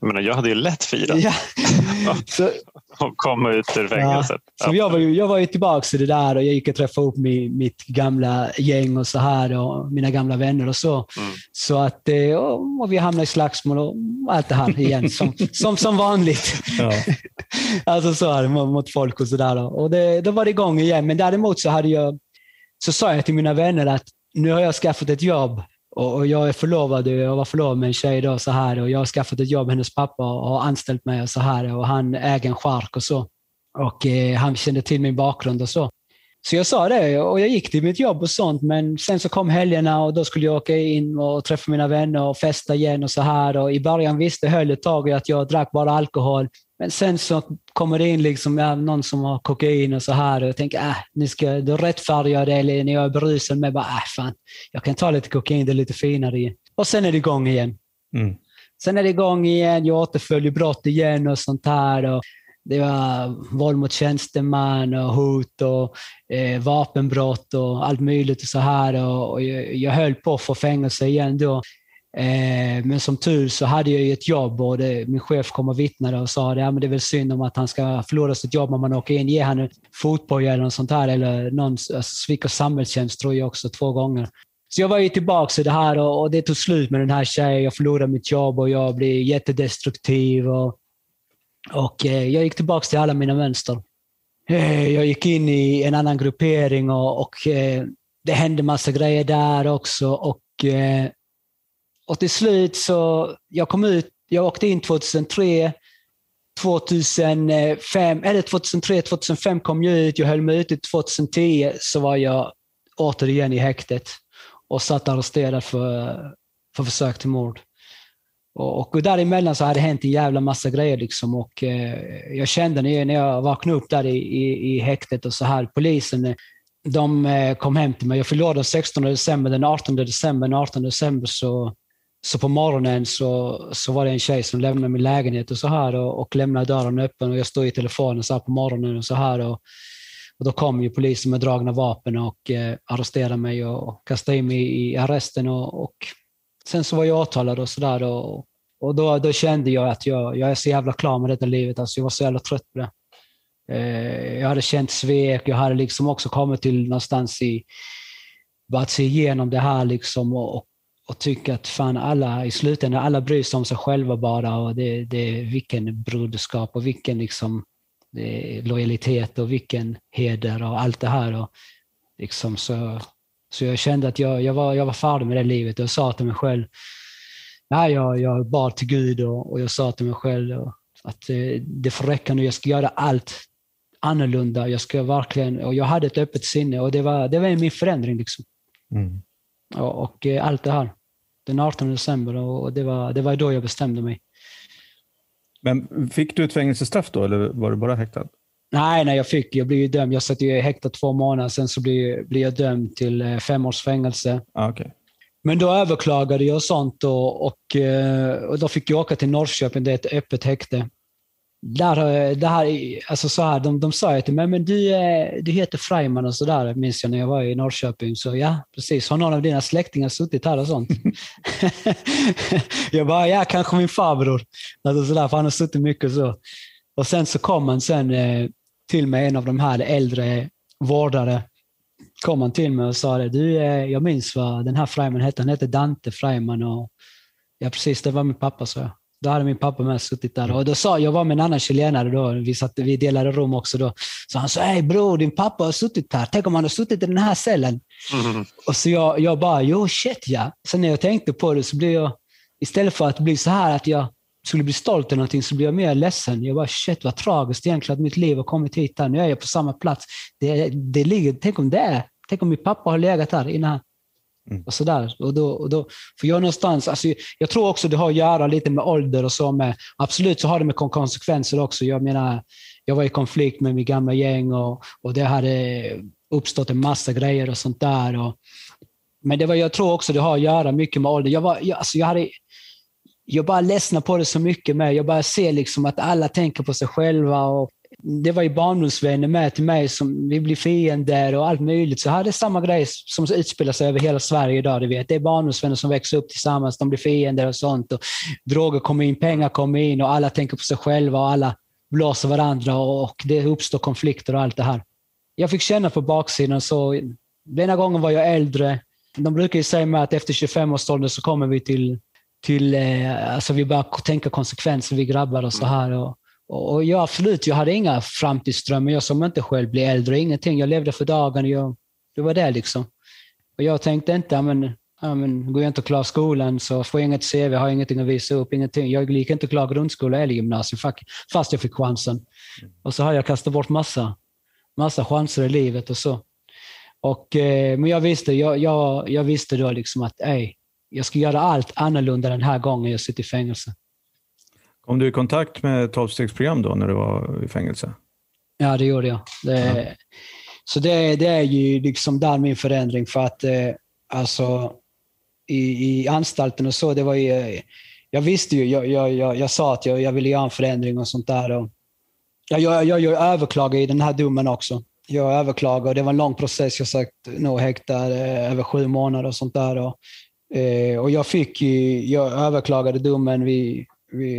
Jag, menar, jag hade ju lätt firat. Ja. så, och komma ut ur fängelset. Ja. Så jag var, ju, jag var ju tillbaka i det där och jag gick och träffade upp mi, mitt gamla gäng och så här och mina gamla vänner och så. Mm. Så att, eh, och, vi hamnade i slagsmål och allt det här igen, som, som, som vanligt. Ja. alltså så här, mot, mot folk och sådär. Och det, då var det igång igen. Men däremot så, hade jag, så sa jag till mina vänner att nu har jag skaffat ett jobb och, jag är förlovad, jag var förlovad med en tjej då, så här, och jag har skaffat ett jobb, hennes pappa har anställt mig och så här och han äger en chark och så. Och eh, han kände till min bakgrund och så. Så jag sa det och jag gick till mitt jobb och sånt, men sen så kom helgerna och då skulle jag åka in och träffa mina vänner och festa igen och så här. Och I början visste höll ett tag att jag drack bara alkohol. Men sen så kommer det in liksom, ja, någon som har kokain och så här och jag tänker, äh, nu ska, då rättfärdigar jag det eller när jag är berusad med bara, äh, fan, jag kan ta lite kokain, det är lite finare. Och sen är det igång igen. Mm. Sen är det igång igen, jag återföljer brott igen och sånt här. Och det var våld mot tjänsteman och hot och eh, vapenbrott och allt möjligt och så här. Och, och jag, jag höll på att få fängelse igen då. Eh, men som tur så hade jag ju ett jobb och det, min chef kom och vittnade och sa att ja, det är väl synd om att han ska förlora sitt jobb om man åker in. Ge han en fotboja eller något sånt här. Eller någon alltså, samhällstjänst tror jag också två gånger. Så jag var ju tillbaka i det här och, och det tog slut med den här tjejen. Jag förlorade mitt jobb och jag blev jättedestruktiv. Och, och eh, jag gick tillbaka till alla mina mönster. Eh, jag gick in i en annan gruppering och, och eh, det hände massa grejer där också. Och, eh, och till slut så, jag kom ut, jag åkte in 2003, 2005, eller 2003, 2005 kom jag ut, jag höll mig ute 2010 så var jag återigen i häktet och satt arresterad för, för försök till mord. Och, och däremellan så hade det hänt en jävla massa grejer. Liksom, och, eh, jag kände när jag, när jag vaknade upp där i, i, i häktet och så här, polisen de eh, kom hem till mig. Jag förlorade den 16 december. Den 18 december, den 18 december så så på morgonen så, så var det en tjej som lämnade min lägenhet och så här och, och lämnade dörren öppen och jag stod i telefonen så här på morgonen och så här. Och, och då kom ju polisen med dragna vapen och eh, arresterade mig och, kastade in mig i arresten. Och, och sen så var jag åtalad och sådär. Och, och då, då kände jag att jag, jag är så jävla klar med detta livet. Alltså jag var så jävla trött på det. Eh, jag hade känt svek. Jag hade liksom också kommit till någonstans i att se igenom det här liksom och, och och tycka att fan alla i slutändan, alla bryr sig om sig själva bara och det, det vilken broderskap och vilken liksom, lojalitet och vilken heder och allt det här. Och liksom så, så jag kände att jag, jag, var, jag var färdig med det livet och sa till mig själv, nej, jag, jag bad till Gud och, och jag sa till mig själv att det, det får räcka nu, jag ska göra allt annorlunda. Jag ska verkligen, och jag hade ett öppet sinne och det var, det var min förändring. Liksom. Mm. Och, och, eh, allt det här den 18 december och det var, det var då jag bestämde mig. Men fick du ett fängelsestraff då eller var du bara häktad? Nej, nej jag fick. Jag blev dömd. Jag satt ju häktad två månader, sen så blev, blev jag dömd till eh, fem års fängelse. Ah, okay. Men då överklagade jag sånt och, och, eh, och då fick jag åka till Norrköping, det är ett öppet häkte där, det här, alltså så här, de, de sa till mig, men du, eh, du heter Freiman och sådär, minns jag när jag var i Norrköping. Så ja, precis. Har någon av dina släktingar suttit här och sånt? jag bara, ja, kanske min farbror. Alltså så där, för han har suttit mycket så. Och sen så kom han sen eh, till mig, en av de här äldre vårdare, kom han till mig och sa det, du, eh, jag minns vad den här Freiman hette. Han hette Dante Freiman. Och, ja, precis, det var min pappa, så jag. Då hade min pappa med suttit där och då sa, jag var med en annan chilenare då, vi, satt, vi delade rum också då. Så han sa, hej bror, din pappa har suttit här. Tänk om han har suttit i den här cellen. Mm. Och så jag, jag bara, jo shit ja. Sen när jag tänkte på det så blev jag, istället för att bli så här att jag skulle bli stolt eller någonting så blev jag mer ledsen. Jag bara, shit vad tragiskt egentligen att mitt liv har kommit hit här. Nu är jag på samma plats. Det, det ligger, tänk om det är, tänk om min pappa har legat här innan Mm. Och sådär. Och då, och då, för jag någonstans, alltså, jag tror också det har att göra lite med ålder och så. Med, absolut så har det med konsekvenser också. Jag menar, jag var i konflikt med mitt gamla gäng och, och det hade uppstått en massa grejer och sånt där. Och, men det var, jag tror också det har att göra mycket med ålder. Jag, var, jag, alltså jag, hade, jag bara ledsnar på det så mycket med. Jag bara ser liksom att alla tänker på sig själva. Och det var ju barndomsvänner med till mig som vi blir fiender och allt möjligt. Så här är samma grej som utspelar sig över hela Sverige idag. Du vet. Det är barndomsvänner som växer upp tillsammans, de blir fiender och sånt. Och droger kommer in, pengar kommer in och alla tänker på sig själva och alla blåser varandra och det uppstår konflikter och allt det här. Jag fick känna på baksidan så denna gången var jag äldre. De brukar ju säga att efter 25-årsåldern så kommer vi till, till eh, alltså vi börjar tänka konsekvenser, vi grabbar och så mm. här. Och, och jag absolut, jag hade inga framtidsdrömmar. Jag som inte själv blev äldre, ingenting. Jag levde för dagen. Jag, det var det liksom. Och jag tänkte inte, men, ja, men, går jag inte klar skolan så får jag inget CV, har ingenting att visa upp, ingenting. Jag gick inte klar grundskola eller gymnasium fast jag fick chansen. Och så har jag kastat bort massa, massa chanser i livet och så. Och, eh, men jag visste, jag, jag, jag visste då liksom att ej, jag ska göra allt annorlunda den här gången jag sitter i fängelse. Kom du i kontakt med 12-stegsprogram då när du var i fängelse? Ja, det gjorde jag. Det, ja. Så det, det, är ju liksom där min förändring för att eh, alltså i, i anstalten och så, det var ju, jag visste ju, jag, jag, jag, jag sa att jag, jag ville göra en förändring och sånt där. Och jag, jag, jag, jag överklagade i den här domen också. Jag överklagade och det var en lång process. Jag satt nog häktad eh, över sju månader och sånt där. Och, eh, och jag fick ju, jag överklagade domen vid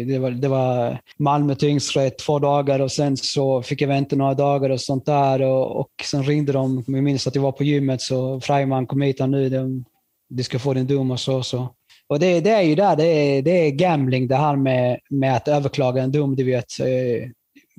det var, det var Malmö tingsrätt två dagar och sen så fick jag vänta några dagar och sånt där. Och, och sen ringde de, jag minns att jag var på gymmet, så Freiman kom hit och nu, de, du ska få din dom och så. så. Och det, det är ju där, det är, det är gambling det här med, med att överklaga en dom. Du vet, eh,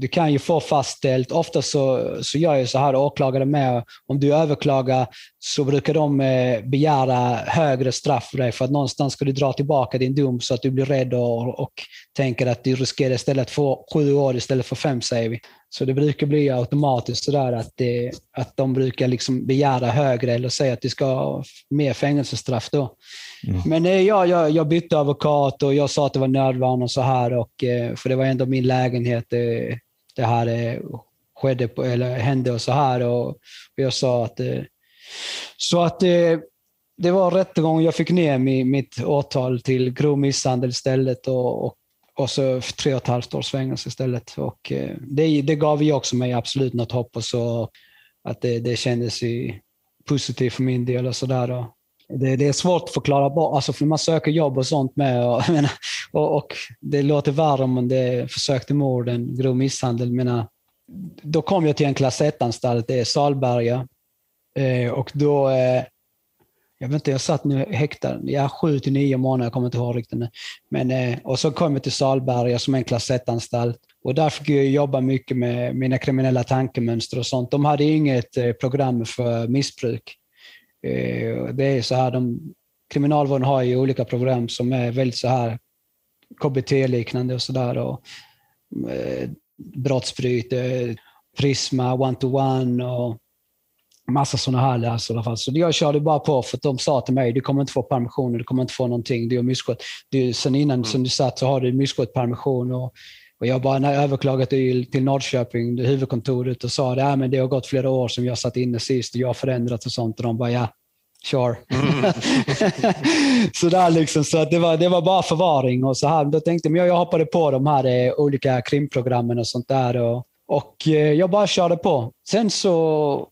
du kan ju få fastställt, ofta så, så gör ju så här åklagare med, om du överklagar så brukar de eh, begära högre straff för dig för att någonstans ska du dra tillbaka din dom så att du blir rädd och, och tänker att du riskerar istället att få sju år istället för fem, säger vi. Så det brukar bli automatiskt sådär att, det, att de brukar liksom begära högre eller säga att du ska ha mer fängelsestraff då. Mm. Men eh, ja, jag, jag bytte advokat och jag sa att det var nödvändigt och så här, och, eh, för det var ändå min lägenhet det här eh, skedde på, eller hände och så här. Och, och jag sa att, eh, så att det, eh, det var rättegång. Jag fick ner mitt åtal till grov misshandel istället och, och, och så tre och ett halvt års fängelse istället. Och eh, det, det gav ju också mig absolut något hopp och så att det, det kändes positivt för min del och sådär. Det, det, är svårt att förklara bort, alltså för man söker jobb och sånt med. Och, och, och det låter värre om det är försök till mord än grov misshandel. Men, då kom jag till en klass 1-anstalt, det är Salberga. Eh, och då, eh, jag vet inte, jag satt nu häktad, ja, sju till nio månader, jag kommer inte ihåg riktigt. Men, eh, och så kom jag till Salberga som är en klass 1-anstalt. Och där fick jag jobba mycket med mina kriminella tankemönster och sånt. De hade inget eh, program för missbruk. Eh, det är så här, de, kriminalvården har ju olika program som är väldigt så här KBT-liknande och sådär. Eh, brottsbryt, eh, Prisma, one-to-one och massa sådana här läsare i alla fall. Så jag körde bara på för att de sa till mig, du kommer inte få permission, du kommer inte få någonting, du har misskött. Du, sen innan mm. som du satt så har du misskött permission. Och, och jag bara överklagat till, till Norrköping, huvudkontoret, och sa att det har gått flera år som jag satt inne sist och jag har förändrats och sånt. Och de bara, ja, Sure. Mm. så där liksom, så att det, var, det var bara förvaring och så här. Då tänkte jag, jag hoppade på de här eh, olika krimprogrammen och sånt där. Och, och eh, jag bara körde på. Sen så,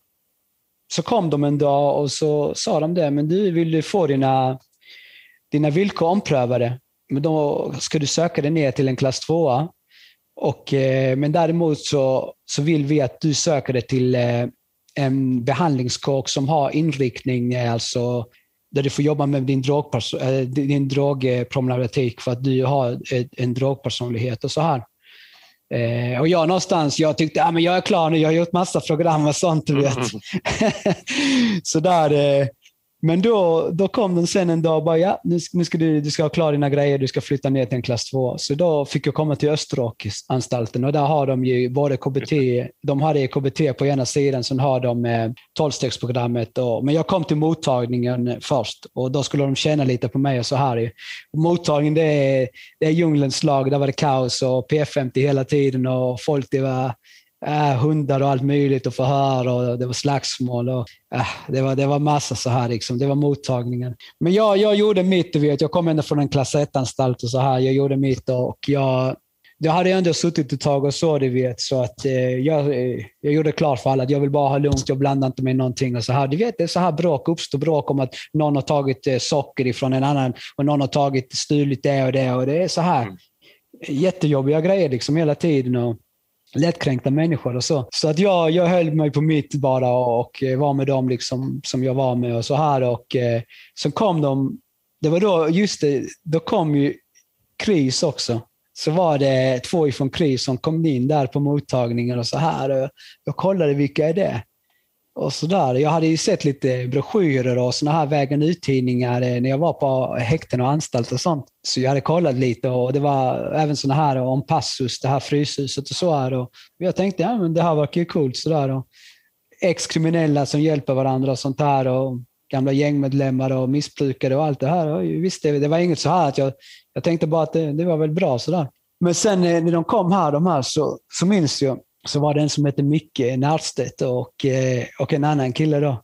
så kom de en dag och så sa de det, men du vill du få dina, dina villkor omprövade, men då ska du söka dig ner till en klass 2 och, eh, men däremot så, så vill vi att du söker dig till eh, en behandlingskåk som har inriktning, eh, alltså där du får jobba med din, din drogproblematik för att du har en drogpersonlighet och så här. och jag någonstans, jag tyckte ah, jag är klar nu, jag har gjort massa program och sånt. Du vet. Mm. så där, men då, då kom de sen en dag och bara, ja, nu, nu ska du, du ska ha klar dina grejer, du ska flytta ner till en klass 2. Så då fick jag komma till Österåkersanstalten och där har de ju både KBT, de hade KBT på ena sidan, sen har de eh, Men jag kom till mottagningen först och då skulle de känna lite på mig och så här. Mottagningen det är, det är djungelns lag, där var det kaos och P50 hela tiden och folk det var äh, hundar och allt möjligt och förhör och det var slagsmål. Och, äh, det, var, det var massa så här, liksom. det var mottagningen. Men jag, jag gjorde mitt, du vet. jag kom ändå från en klass 1-anstalt och så här. Jag gjorde mitt och jag, jag hade ändå suttit ett tag och så, du vet. Så att eh, jag, eh, jag gjorde klart för alla att jag vill bara ha lugnt, jag blandar inte med någonting. Och så här. Du vet, det är så här bråk uppstår bråk om att någon har tagit eh, socker ifrån en annan och någon har tagit stulit det och det. Och det är så här mm. jättejobbiga grejer liksom hela tiden. Och, lättkränkta människor och så. Så att jag, jag höll mig på mitt bara och, eh, var med dem liksom som jag var med och så här. Och eh, så kom de, det var då, just det, då kom ju KRIS också. Så var det två ifrån KRIS som kom in där på mottagningen och så här. Och jag kollade vilka är det? Och sådär. Jag hade ju sett lite broschyrer och såna här vägen ut-tidningar eh, när jag var på häkten och anstalter och sånt. Så jag hade kollat lite och det var även såna här om Passus, det här fryshuset och så här. Och jag tänkte, ja men det här verkar ju coolt sådär. Ex-kriminella som hjälper varandra och sånt här. Och gamla gängmedlemmar och missbrukare och allt det här. Och visst, det, det var inget så här att jag, jag tänkte bara att det, det var väl bra sådär. Men sen eh, när de kom här, de här, så, så minns jag så var det en som hette Micke Närstedt och, eh, och en annan kille då.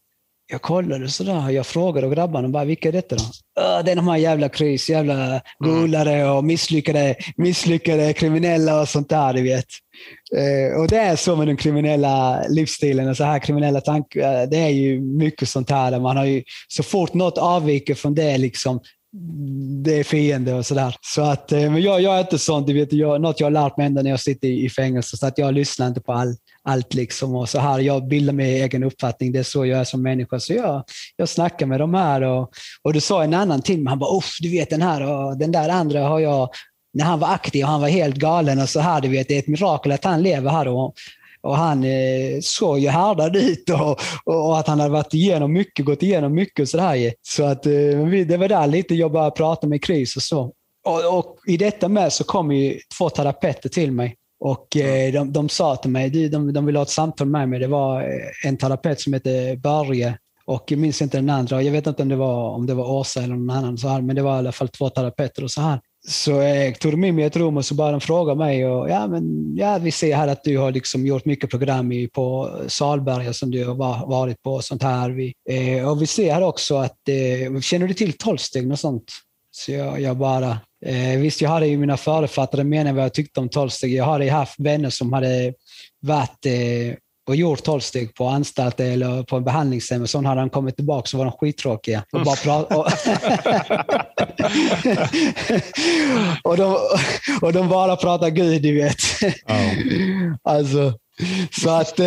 Jag kollade sådär, jag frågade och grabbarna bara, vilka är detta då? det är de här jävla krys, jävla golare och misslyckade, misslyckade kriminella och sånt där, du vet. Eh, och det är så med den kriminella livsstilen och så här kriminella tankar. Det är ju mycket sånt här. Man har ju, så fort något avviker från det, liksom, det är fiende och sådär. Så att, eh, men jag, jag är inte sån, du vet, jag, något jag har lärt mig ända när jag sitter i, i fängelse, så att jag lyssnar inte på all, allt. Liksom och så här, jag bildar mig egen uppfattning, det är så jag är som människa. Så jag, jag snackar med de här och, och du sa en annan till mig, han bara, du vet den här och den där andra har jag när han var aktiv och han var helt galen och så här, du vet, det är ett mirakel att han lever här. Och, och han eh, såg ju härdad ut och, och, att han hade varit igenom mycket, gått igenom mycket och sådär. Så att eh, det var där lite jag började prata med Chris och så. Och, och i detta med så kom ju två terapeuter till mig. Och eh, de, de sa till mig, de, de, de ville ha ett samtal med mig. Det var en terapeut som hette Börje och jag minns inte den andra. Jag vet inte om det var, om det var Åsa eller någon annan, så här, men det var i alla fall två terapeuter. Och så här. Så jag tog dem in i ett rum och så började de fråga mig. Och, ja, men, ja, vi ser här att du har liksom gjort mycket program i, på Salberga som du har varit på. Och sånt här. Vi, eh, och vi ser här också att, eh, känner du till Tolvsteg? och sånt? Så jag, jag bara, eh, visst jag hade ju mina författade meningar vad jag tyckte om tolvsteg. Jag hade haft vänner som hade varit eh, och gjort tolvsteg på anstalt eller på en behandlingshem och så hade han kommit tillbaka så var de skittråkiga. Och, bara och, och, de, och de bara pratar Gud, du vet. Oh. Alltså, så att eh,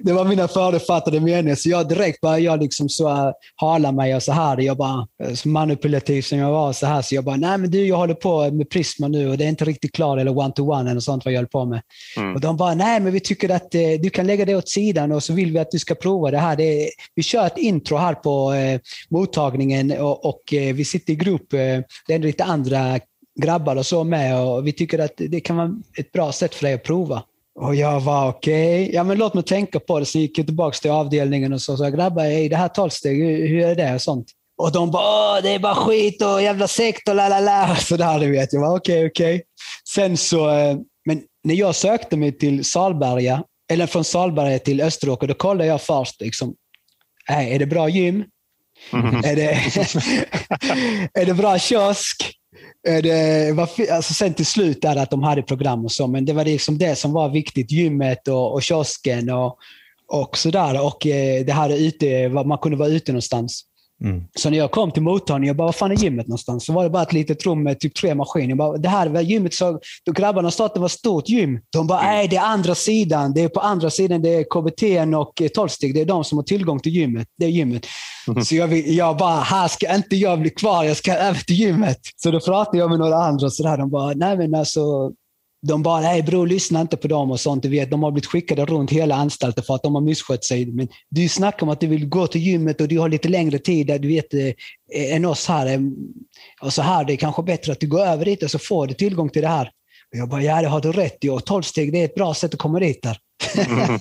det var mina förutfattade meningar. Så jag direkt började jag liksom så hala mig och så här. Jag bara, uh, manipulativ som jag var, så här. Så jag bara, nej men du, jag håller på med Prisma nu och det är inte riktigt klart, eller one-to-one eller sånt vad jag håller på med. Mm. Och de bara, nej men vi tycker att uh, du kan lägga det åt sidan och så vill vi att du ska prova det här. Det är, vi kör ett intro här på uh, mottagningen och, och vi sitter i grupp. det är lite andra grabbar och så med och vi tycker att det kan vara ett bra sätt för dig att prova. Och jag var okej, okay. ja men låt mig tänka på det. Så gick jag tillbaka till avdelningen och så sa grabbar, är det här tolvsteg, hur är det? Och sånt. Och de bara, det är bara skit och jävla sekt och la la la. Sådär, du vet. Jag var okej, okay, okej. Okay. Sen så, eh, men när jag sökte mig till Salberga, eller från Salberga till Österåker, då kollade jag först, liksom, är det bra gym? Mm. Är, det, är det bra kiosk? Eh, det var, alltså sen till slut där att de hade program och så, men det var liksom det som var viktigt. Gymmet och, och kiosken och, och sådär. Och eh, det här ute, man kunde vara ute någonstans. Mm. Så när jag kom till mottagningen, jag bara, vad fan är gymmet någonstans? Så var det bara ett litet rum med typ tre maskiner. Jag bara, det här var gymmet, så, då grabbarna sa att det var ett stort gym. De bara, nej det är andra sidan. Det är på andra sidan, det är KBT och tolvsteg. Det är de som har tillgång till gymmet. Det är gymmet. Mm. Så jag, jag bara, här ska inte jag bli kvar, jag ska även till gymmet. Så då pratade jag med några andra och sådär. De bara, nej men alltså, de bara, nej bror, lyssna inte på dem och sånt. Du vet, de har blivit skickade runt hela anstalten för att de har misskött sig. Men du snackar om att du vill gå till gymmet och du har lite längre tid du vet, eh, än oss här. Och så här, det är kanske bättre att du går över dit och så får du tillgång till det här. Och jag bara, ja det har du rätt i. Och 12 steg, det är ett bra sätt att komma dit där. Mm.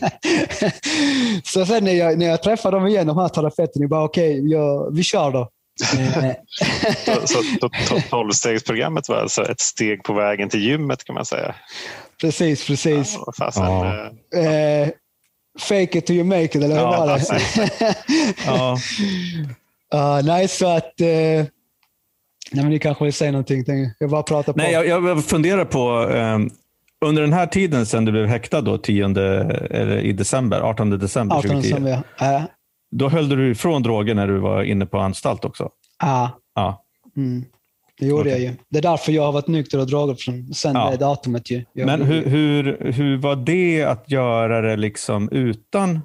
så sen när jag, när jag träffade dem igen, de här terapeuterna, jag bara okej, okay, vi kör då. Eh. så tolvstegsprogrammet var alltså ett steg på vägen till gymmet kan man säga? Precis, precis. Ja, fasen, ja. Eh, fake it till you make it, eller hur ja, var det? ja. uh, nej, så att... Eh, Nej, men ni kanske vill säga någonting? Jag bara pratar på. Nej, jag, jag funderar på, eh, Under den här tiden sen du blev häktad då, 10, eller i december, 18 december 18 2010, december, ja. Då höll du ifrån droger när du var inne på anstalt också? Ja. Ja. Mm. Det gjorde Okej. jag ju. Det är därför jag har varit nykter och dragit från sen Ja. det datumet. Ju. Jag, Men hur, hur, hur var det att göra det liksom utan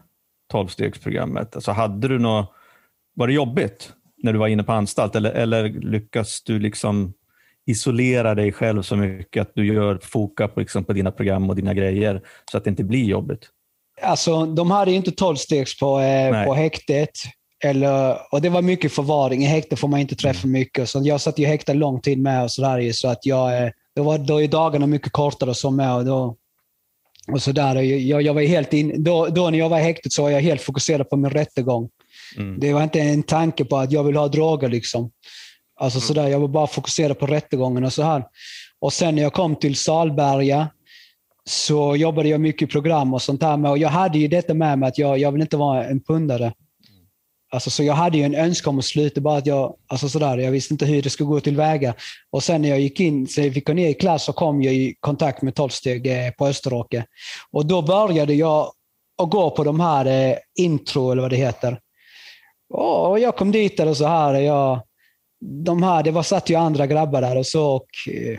tolvstegsprogrammet? Alltså hade du något, var det jobbigt när du var inne på anstalt eller, eller lyckas du liksom isolera dig själv så mycket att du gör foka på, liksom, på dina program och dina grejer så att det inte blir jobbigt? Alltså, de hade ju inte tolvstegs på, eh, på häktet. Eller, och det var mycket förvaring. I häkte får man inte träffa mycket. Så jag satt ju häktad lång tid med och sådär. Så att jag, eh, då var då är dagarna mycket kortare och så med. Och då, och så där. Jag, jag var helt in, då, då när jag var i häktet så var jag helt fokuserad på min rättegång. Mm. Det var inte en tanke på att jag vill ha droger. Liksom. Alltså sådär, jag var bara fokuserad på rättegången och så här. Och sen när jag kom till Salberga så jobbade jag mycket i program och sånt där. Och jag hade ju detta med mig att jag, jag vill inte vara en pundare. Alltså, så jag hade ju en önskan om att sluta, bara att jag, alltså sådär, jag visste inte hur det skulle gå tillväga. Och sen när jag gick in, så jag fick gå ner i klass så kom jag i kontakt med tolvsteg eh, på Österåker. Och då började jag att gå på de här eh, intro, eller vad det heter. Och jag kom dit och så här. Jag, de här, det var satt ju andra grabbar där och så. Och, eh,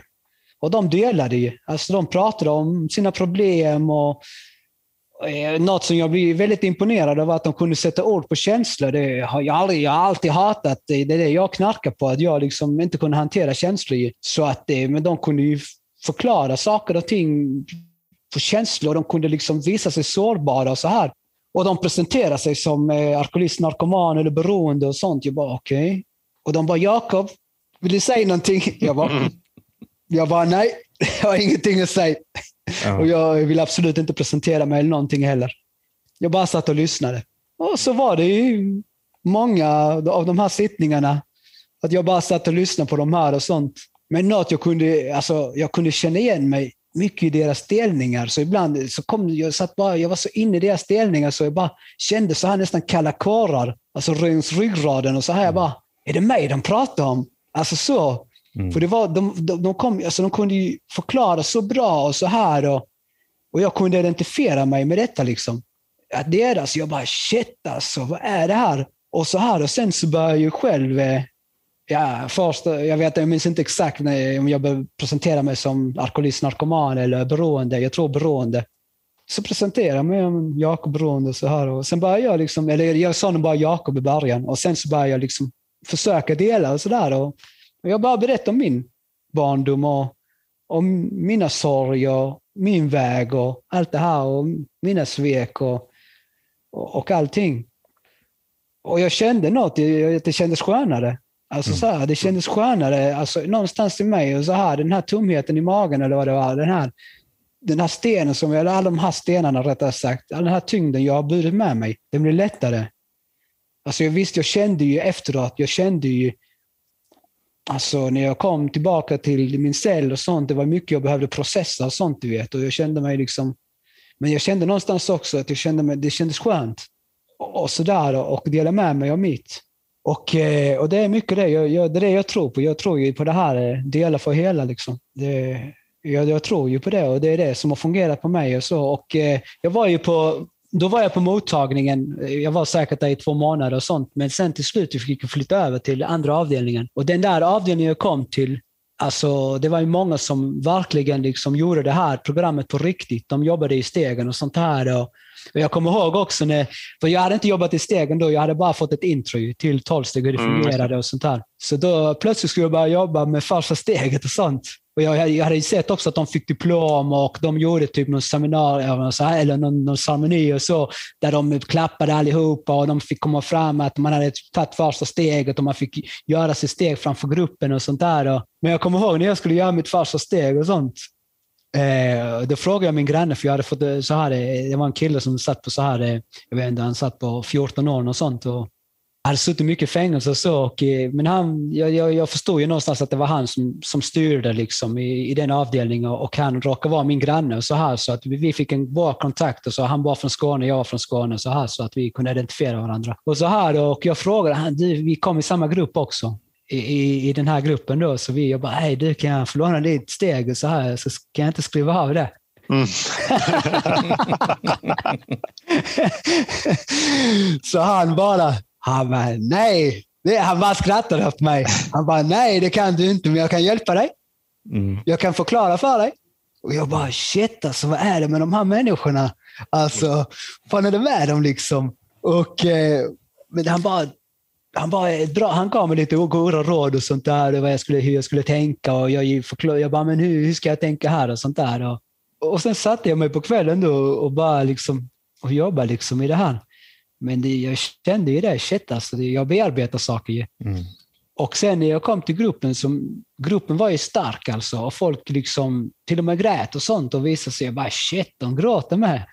och de delade ju. Alltså de pratade om sina problem och eh, något som jag blir väldigt imponerad av var att de kunde sätta ord på känslor. Det har jag, aldrig, jag har alltid hatat det. Det är det jag knarkar på, att jag liksom inte kunde hantera känslor. Så att, eh, men de kunde ju förklara saker och ting på känslor. De kunde liksom visa sig sårbara och så här. Och de presenterade sig som eh, alkoholist, narkoman eller beroende och sånt. Jag bara okej. Och de bara Jakob, vill du säga någonting? Jag bara, mm jag bara nej, jag har ingenting att säga. Ja. Och jag vill absolut inte presentera mig eller någonting heller. Jag bara satt och lyssnade. Och så var det ju många av de här sittningarna. Att jag bara satt och lyssnade på de här och sånt. Men något jag kunde, alltså, jag kunde känna igen mig mycket i deras delningar. Så ibland så kom jag, satt bara, jag var så inne i deras delningar så jag bara kände så här nästan kalla kårar. Alltså runt ryggraden och så här. Jag bara, är det mig de pratar om? Alltså så. Mm. För det var, de, de, de, kom, alltså de kunde ju förklara så bra och så här. Och, och jag kunde identifiera mig med detta. Liksom. Att deras, alltså, jag bara shit alltså, vad är det här? Och så här. Och sen så började jag ju själv, eh, ja, först, jag vet jag minns inte exakt när, om jag började presentera mig som alkoholist, narkoman eller beroende. Jag tror beroende. Så presenterade jag mig som Jakob Beroende och så här. Och sen började jag, liksom, eller jag sa nog bara Jakob i början. Och sen så började jag liksom försöka dela och så där. och jag bara berättade om min barndom och om mina sorger, min väg och allt det här och mina svek och, och, och allting. Och jag kände något, det, det kändes skönare. Alltså så här, det kändes skönare alltså, någonstans i mig. Och så här, den här tomheten i magen eller vad det var. Den här, den här stenen, som jag, eller alla de här stenarna rättare sagt, all den här tyngden jag har burit med mig, den blir lättare. Alltså jag visste, jag kände ju efteråt, jag kände ju Alltså när jag kom tillbaka till min cell och sånt, det var mycket jag behövde processa och sånt du vet. Och jag kände mig liksom, men jag kände någonstans också att jag kände mig, det kändes skönt. Och, och sådär och dela med mig av mitt. Och, eh, och det är mycket det jag, jag, det är det jag tror på. Jag tror ju på det här, dela för hela liksom. Det, jag, jag tror ju på det och det är det som har fungerat på mig och så. Och eh, jag var ju på då var jag på mottagningen. Jag var säkert där i två månader och sånt. Men sen till slut fick jag flytta över till andra avdelningen. Och den där avdelningen jag kom till, alltså, det var ju många som verkligen liksom gjorde det här programmet på riktigt. De jobbade i stegen och sånt här. Och, jag kommer ihåg också, när, för jag hade inte jobbat i stegen då, jag hade bara fått ett intro till tolvsteg, hur det Mm, fungerade och sånt där. Så då plötsligt skulle jag börja jobba med första steget och sånt. Och jag, jag hade ju sett också att de fick diplom och de gjorde typ någon seminarium eller någon, någon ceremoni och så, där de klappade allihopa och de fick komma fram att man hade tagit första steget och man fick göra sitt steg framför gruppen och sånt där. Och, men jag kommer ihåg när jag skulle göra mitt första steg och sånt. Eh, då frågade jag min granne, för jag hade fått eh, så här, eh, det var en kille som satt på så här, eh, jag vet inte, han satt på 14 år och sånt. Och, hade suttit mycket i fängelse och så. Och, eh, men han, jag, jag, jag förstod ju någonstans att det var han som, som styrde liksom i, i den avdelningen och, och han råkade vara min granne och så här. Så att vi, vi fick en bra kontakt. Och så, han var från Skåne, jag var från Skåne så här så att vi kunde identifiera varandra. Och så här och jag frågade han, du, vi kom i samma grupp också. I, i, i den här gruppen då, så vi, jag bara, hej du kan jag få låna ditt steg och så här, så kan jag inte skriva av det. Mm. så han bara, han bara, nej. Han bara skrattade åt mig. Han bara, nej det kan du inte, men jag kan hjälpa dig. Mm. Jag kan förklara för dig. Och jag bara, shit alltså, vad är det med de här människorna? Alltså, vad fan är det med dem liksom? Och, eh, men han bara, han, bara bra, han gav mig lite goda råd och sånt där, vad jag skulle, hur jag skulle tänka. Och jag, förklar, jag bara, men hur, hur ska jag tänka här och sånt där. Och, och sen satte jag mig på kvällen då och bara liksom, och jobbade liksom i det här. Men det, jag kände ju det, shit alltså, jag bearbetar saker ju. Mm. Och sen när jag kom till gruppen, som, gruppen var ju stark alltså. Och folk liksom till och med grät och sånt och visade sig, bara shit, de gråter med.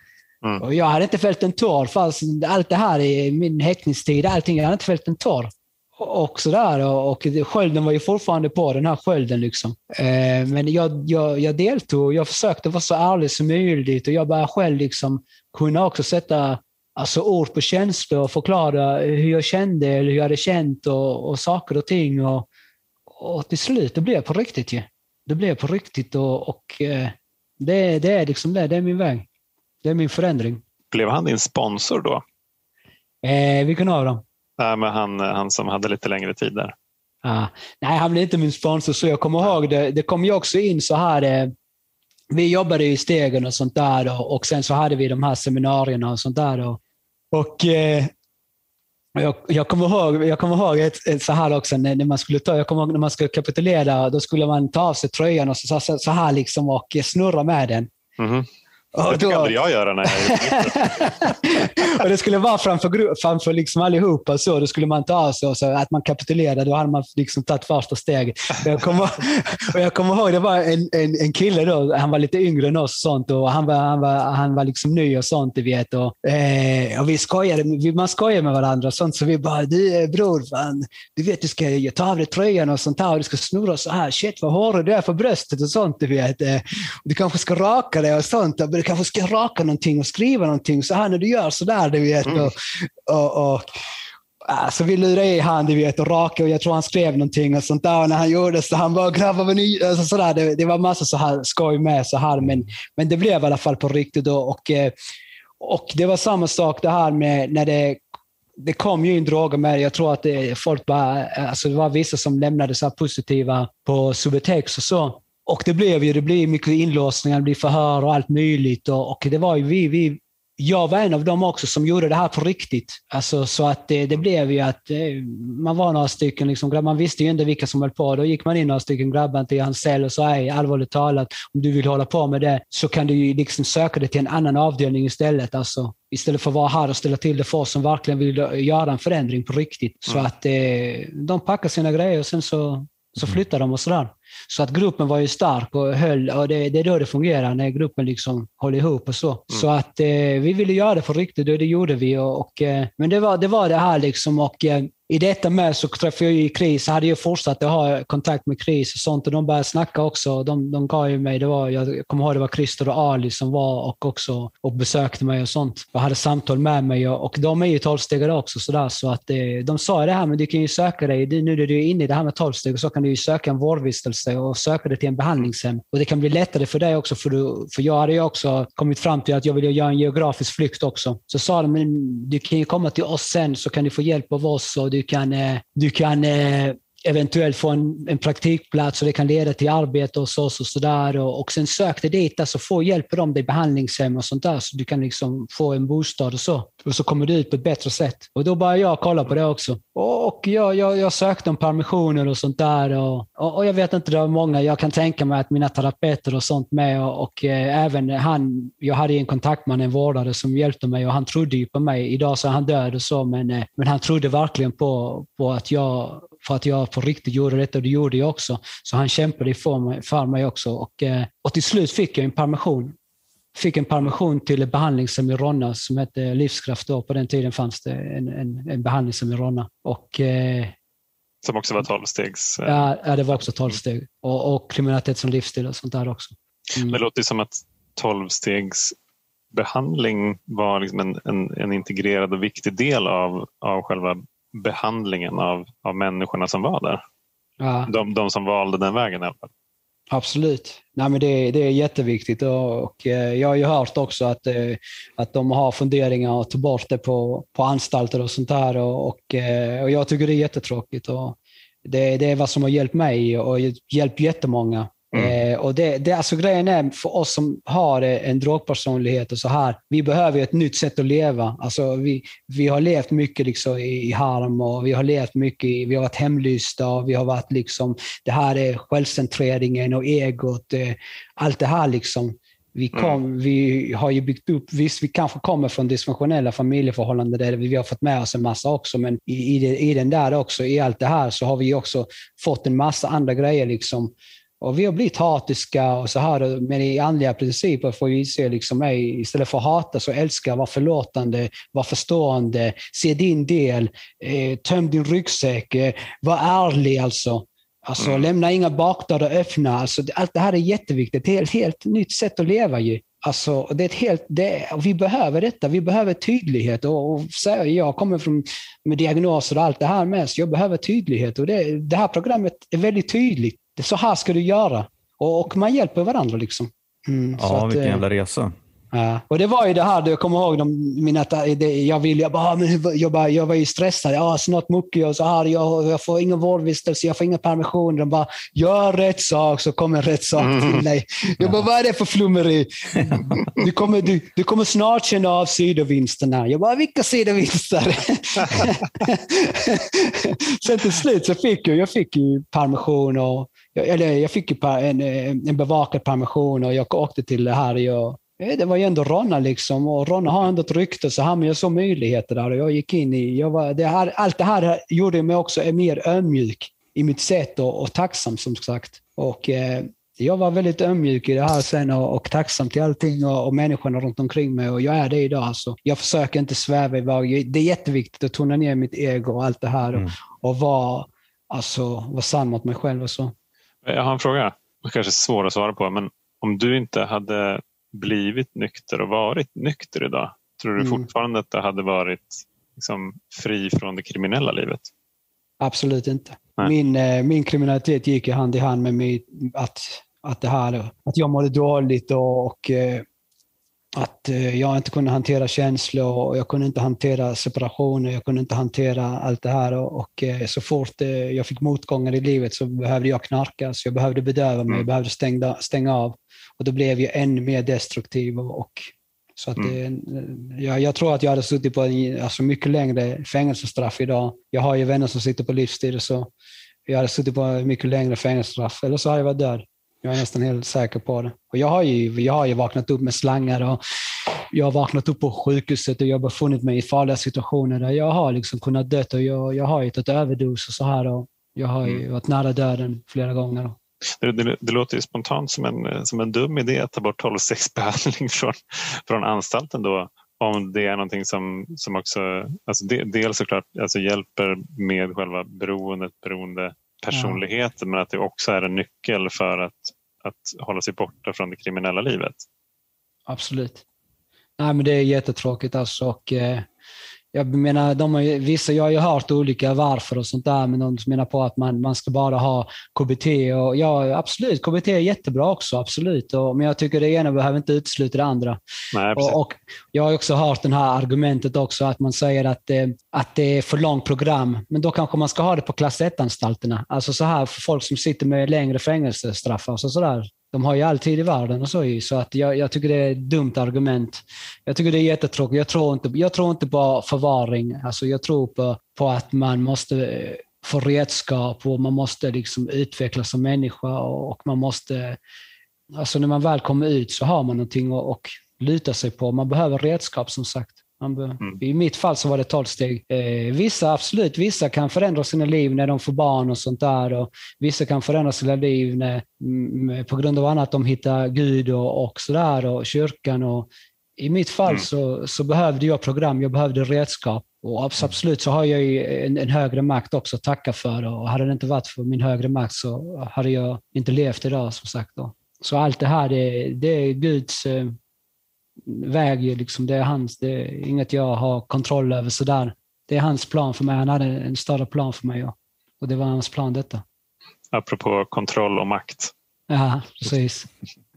Mm. Och jag hade inte fällt en tår, fast allt det här i min häktningstid, allting, jag hade inte fällt en tår. Och sådär, och, och skölden var ju fortfarande på, den här skölden. Liksom. Eh, men jag, jag, jag deltog, jag försökte vara så ärlig som möjligt och jag började själv liksom kunna också sätta alltså, ord på känslor och förklara hur jag kände eller hur jag hade känt och, och saker och ting. Och, och till slut, det blev på riktigt ju. Det blev på riktigt och, och eh, det, det är liksom det, det är min väg. Det är min förändring. Blev han din sponsor då? Eh, vilken av dem? Nej, men han, han som hade lite längre tid där. Ah, nej, han blev inte min sponsor, så jag kommer ihåg det. Det kom ju också in så här. Eh, vi jobbade i stegen och sånt där och, och sen så hade vi de här seminarierna och sånt där. Och, och eh, jag, jag, kommer ihåg, jag kommer ihåg ett, ett så här också, när, när, man skulle ta, jag kommer ihåg när man skulle kapitulera, då skulle man ta av sig tröjan och så, så, så här liksom och snurra med den. Mm -hmm. Och det fick aldrig jag göra när jag och Det skulle vara framför, framför liksom allihopa. Så. Då skulle man ta av sig och så att man kapitulerade. Då hade man liksom tagit första steget. Och jag kommer, och jag kommer ihåg, det var en, en, en kille då, han var lite yngre än oss och sånt. Och han, var, han, var, han var liksom ny och sånt. Du vet. Och, eh, och vi skojade, man skojade med varandra. Och sånt, så vi bara, du eh, bror, fan, du vet du ska ta av dig tröjan och sånt här. Och du ska snurra så här. Shit vad hårig du är för bröstet och sånt. Du vet. Eh, du kanske ska raka dig och sånt kanske ska raka någonting och skriva någonting så här när du gör sådär, du vet. Mm. Och, och, och, så vi lurade i han, du vet, och raka och jag tror han skrev någonting och sånt där. Och när han gjorde så han bara, grabbar vad ni... Alltså, sådär. Det, det var massa så här skoj med så här, men, men det blev i alla fall på riktigt. Då, och, eh, och det var samma sak det här med när det det kom ju in droger med Jag tror att det, folk bara, alltså det var vissa som lämnade så positiva på Subutex och så. Och det blev ju det blev mycket inlåsningar, det blev förhör och allt möjligt. Och, och det var ju vi, vi, jag var en av dem också som gjorde det här på riktigt. Alltså, så att det, det blev ju att eh, man var några stycken, liksom, man visste ju inte vilka som höll på. Då gick man in några stycken grabbar till hans cell och sa, allvarligt talat, om du vill hålla på med det så kan du liksom söka dig till en annan avdelning istället. Alltså, istället för att vara här och ställa till det för oss som verkligen vill göra en förändring på riktigt. Så mm. att eh, de packade sina grejer och sen så, så flyttade de och sådär. Så att gruppen var ju stark och höll, och det, det är då det fungerar, när gruppen liksom håller ihop och så. Mm. Så att eh, vi ville göra det för riktigt och det gjorde vi. Och, och eh, men det var, det var det här liksom och eh, i detta med så träffade jag ju KRIS, hade jag fortsatt att ha kontakt med KRIS och sånt och de började snacka också. De, de gav ju mig, det var, jag kommer ihåg det var Christer och Ali som var och också och besökte mig och sånt. Jag hade samtal med mig och, och de är ju tolvstegare också sådär, så att det, de sa det här, men du kan ju söka dig, nu när du är inne i det här med tolvsteg så kan du ju söka en vårdvistelse och söka dig till en behandlingshem. Och det kan bli lättare för dig också, för, du, för jag hade ju också kommit fram till att jag ville göra en geografisk flykt också. Så sa de, men du kan ju komma till oss sen så kan du få hjälp av oss och du kan, eventuellt få en, en praktikplats och det kan leda till arbete hos oss och sådär. Och, och sen sök dig dit, alltså få hjälp av dem i behandlingshem och sånt där så du kan liksom få en bostad och så. Och så kommer du ut på ett bättre sätt. Och då började jag kolla på det också. Och jag, jag, jag sökte om permissioner och sånt där. Och, och, och, jag vet inte, det var många, jag kan tänka mig att mina terapeuter och sånt med och, och eh, även han, jag hade en kontaktman, en vårdare som hjälpte mig och han trodde ju på mig. Idag så är han död och så, men, eh, men han trodde verkligen på, på att jag för att jag på riktigt gjorde detta och det gjorde jag också. Så han kämpade för mig, för mig också. Och, eh, och till slut fick jag en permission. Fick en permission till ett behandlingshem i Ronna som hette Livskraft. Då. På den tiden fanns det en, en, en behandlingshem i Ronna. Och, eh, som också var tolvstegs... Eh, ja, ja, det var också tolvsteg. Och, och kriminalitet som livsstil och sånt där också. Mm. Det låter som att tolvstegs behandling var liksom en, en, en, integrerad och viktig del av, av själva behandlingen av, av människorna som var där. Ja. De, de som valde den vägen i alla fall. Absolut. Nej, men det, det är jätteviktigt och, och eh, jag har ju hört också att, eh, att de har funderingar att ta bort det på, på anstalter och sånt där och, och, eh, och jag tycker det är jättetråkigt. Och det, det är vad som har hjälpt mig och hjälpt jättemånga. Mm. Eh, och det, det, alltså grejen är, för oss som har en drogpersonlighet och så här, vi behöver ett nytt sätt att leva. Alltså, vi, vi har levt mycket liksom i, i harm och vi har levt mycket, i, vi har varit hemlysta och vi har varit liksom, det här är självcentreringen och egot, eh, allt det här liksom. Vi, mm. kom, mm. vi har ju byggt upp, visst vi kanske kommer från dysfunktionella familjeförhållanden där vi har fått med oss en massa också, men i, i, i den där också, i allt det här, så har vi också fått en massa andra grejer liksom, och vi har blivit hatiska och så här, men i andliga principer får vi se liksom, ej, istället för att hata så älska, var förlåtande, var förstående, se din del, eh, töm din ryggsäck, eh, var ärlig alltså. Alltså mm. lämna inga bakdörrar öppna. Alltså, allt det här är jätteviktigt. Det är ett helt nytt sätt att leva ju. Alltså, det är helt, det, vi behöver detta. Vi behöver tydlighet. Och, och jag kommer från, med diagnoser och allt det här med, så jag behöver tydlighet. Och det, det här programmet är väldigt tydligt. Det så här ska du göra. Och, och man hjälper varandra. liksom. Mm, ja, att, vilken eh, jävla resa. Ja. Och det var ju det här, jag kommer ihåg de, mina, det, jag, vill, jag, bara, men, jag, bara, jag var ju stressad. Ja, snart muckig och så här. Jag, jag får ingen vårdvistelse, jag får inga permissioner. De bara, gör rätt sak så kommer rätt sak mm. till dig. Jag bara, vad är det för flummeri? Du kommer, du, du kommer snart känna av sidovinsterna. Jag bara, vilka sidovinster? Sen till slut så fick jag, jag fick ju permission och eller jag fick en, en bevakad permission och jag åkte till Harry och det var ju ändå Ronna liksom och Ronna har ändå ett rykte så han jag såg möjligheter där och jag gick in i, jag var, det här, allt det här gjorde mig också mer ödmjuk i mitt sätt och, och tacksam som sagt. Och eh, jag var väldigt ödmjuk i det här sen och, och tacksam till allting och, och människorna runt omkring mig och jag är det idag. Alltså. Jag försöker inte sväva iväg. Det är jätteviktigt att tona ner mitt ego och allt det här mm. och, och vara alltså, var sann mot mig själv och så. Jag har en fråga, kanske svår att svara på, men om du inte hade blivit nykter och varit nykter idag, tror du mm. fortfarande att det hade varit liksom, fri från det kriminella livet? Absolut inte. Min, eh, min kriminalitet gick hand i hand med mig, att, att, det här, att jag mådde dåligt och, och eh, att eh, jag inte kunde hantera känslor och jag kunde inte hantera separationer, jag kunde inte hantera allt det här. Och, eh, så fort eh, jag fick motgångar i livet så behövde jag knarka, så jag behövde bedöva mig, jag mm. behövde stänga, stänga av. Och då blev jag ännu mer destruktiv. Och, så att mm. jag, jag, tror att jag hade suttit på en, alltså mycket längre fängelsestraff idag. Jag har ju vänner som sitter på livstid, så jag hade suttit på mycket längre fängelsestraff, eller så hade jag varit död. Jag är nästan helt säker på det. Och jag, har ju, jag har ju vaknat upp med slangar och jag har vaknat upp på sjukhuset och jag har befunnit mig i farliga situationer där jag har liksom kunnat dö och jag, jag har ju tagit överdos och så här. Och jag har ju mm. varit nära döden flera gånger. Det, det, det, låter ju spontant som en, som en dum idé att ta bort 12-6-behandling från, från anstalten då om det är någonting som, som också alltså det, dels såklart alltså hjälper med själva beroendet, beroende personligheten ja. men att det också är en nyckel för att, att hålla sig borta från det kriminella livet. Absolut. Nej, men det är jättetråkigt alltså. Och, eh, jag menar, de har vissa, jag har ju hört olika varför och sånt där, men de menar på att man, man ska bara ha KBT. Och ja, absolut, KBT är jättebra också, absolut. Och, men jag tycker det ena behöver inte utesluta det andra. Nej, och, och, jag har också hört det här argumentet också, att man säger att, eh, att det är för långt program, men då kanske man ska ha det på klass 1-anstalterna. Alltså så här för folk som sitter med längre fängelsestraff. Alltså så där de har ju all tid i världen och så, så att jag, jag, tycker det är ett dumt argument. Jag tycker det är jättetråkigt. Jag tror inte, jag tror inte på förvaring. Alltså jag tror på, på att man måste eh, få redskap och man måste liksom utvecklas som människa och man måste... Alltså när man väl kommer ut så har man någonting att luta sig på. Man behöver redskap som sagt. Mm. I mitt fall så var det tolvsteg. Eh, vissa, absolut, vissa kan förändra sina liv när de får barn och sånt där. Och vissa kan förändra sina liv när, mm, på grund av annat de hittar Gud och, och sådär och kyrkan. Och, I mitt fall mm. så, så behövde jag program, jag behövde redskap. Och absolut så har jag en, en, högre makt också att tacka för. Och hade det inte varit för min högre makt så hade jag inte levt idag som sagt. Då. Så allt det här, det, det är Guds eh, väg. Liksom, det är hans, det är inget jag har kontroll över sådär. Det är hans plan för mig. Han hade en större plan för mig och det var hans plan detta. Apropå kontroll och makt. Ja, precis.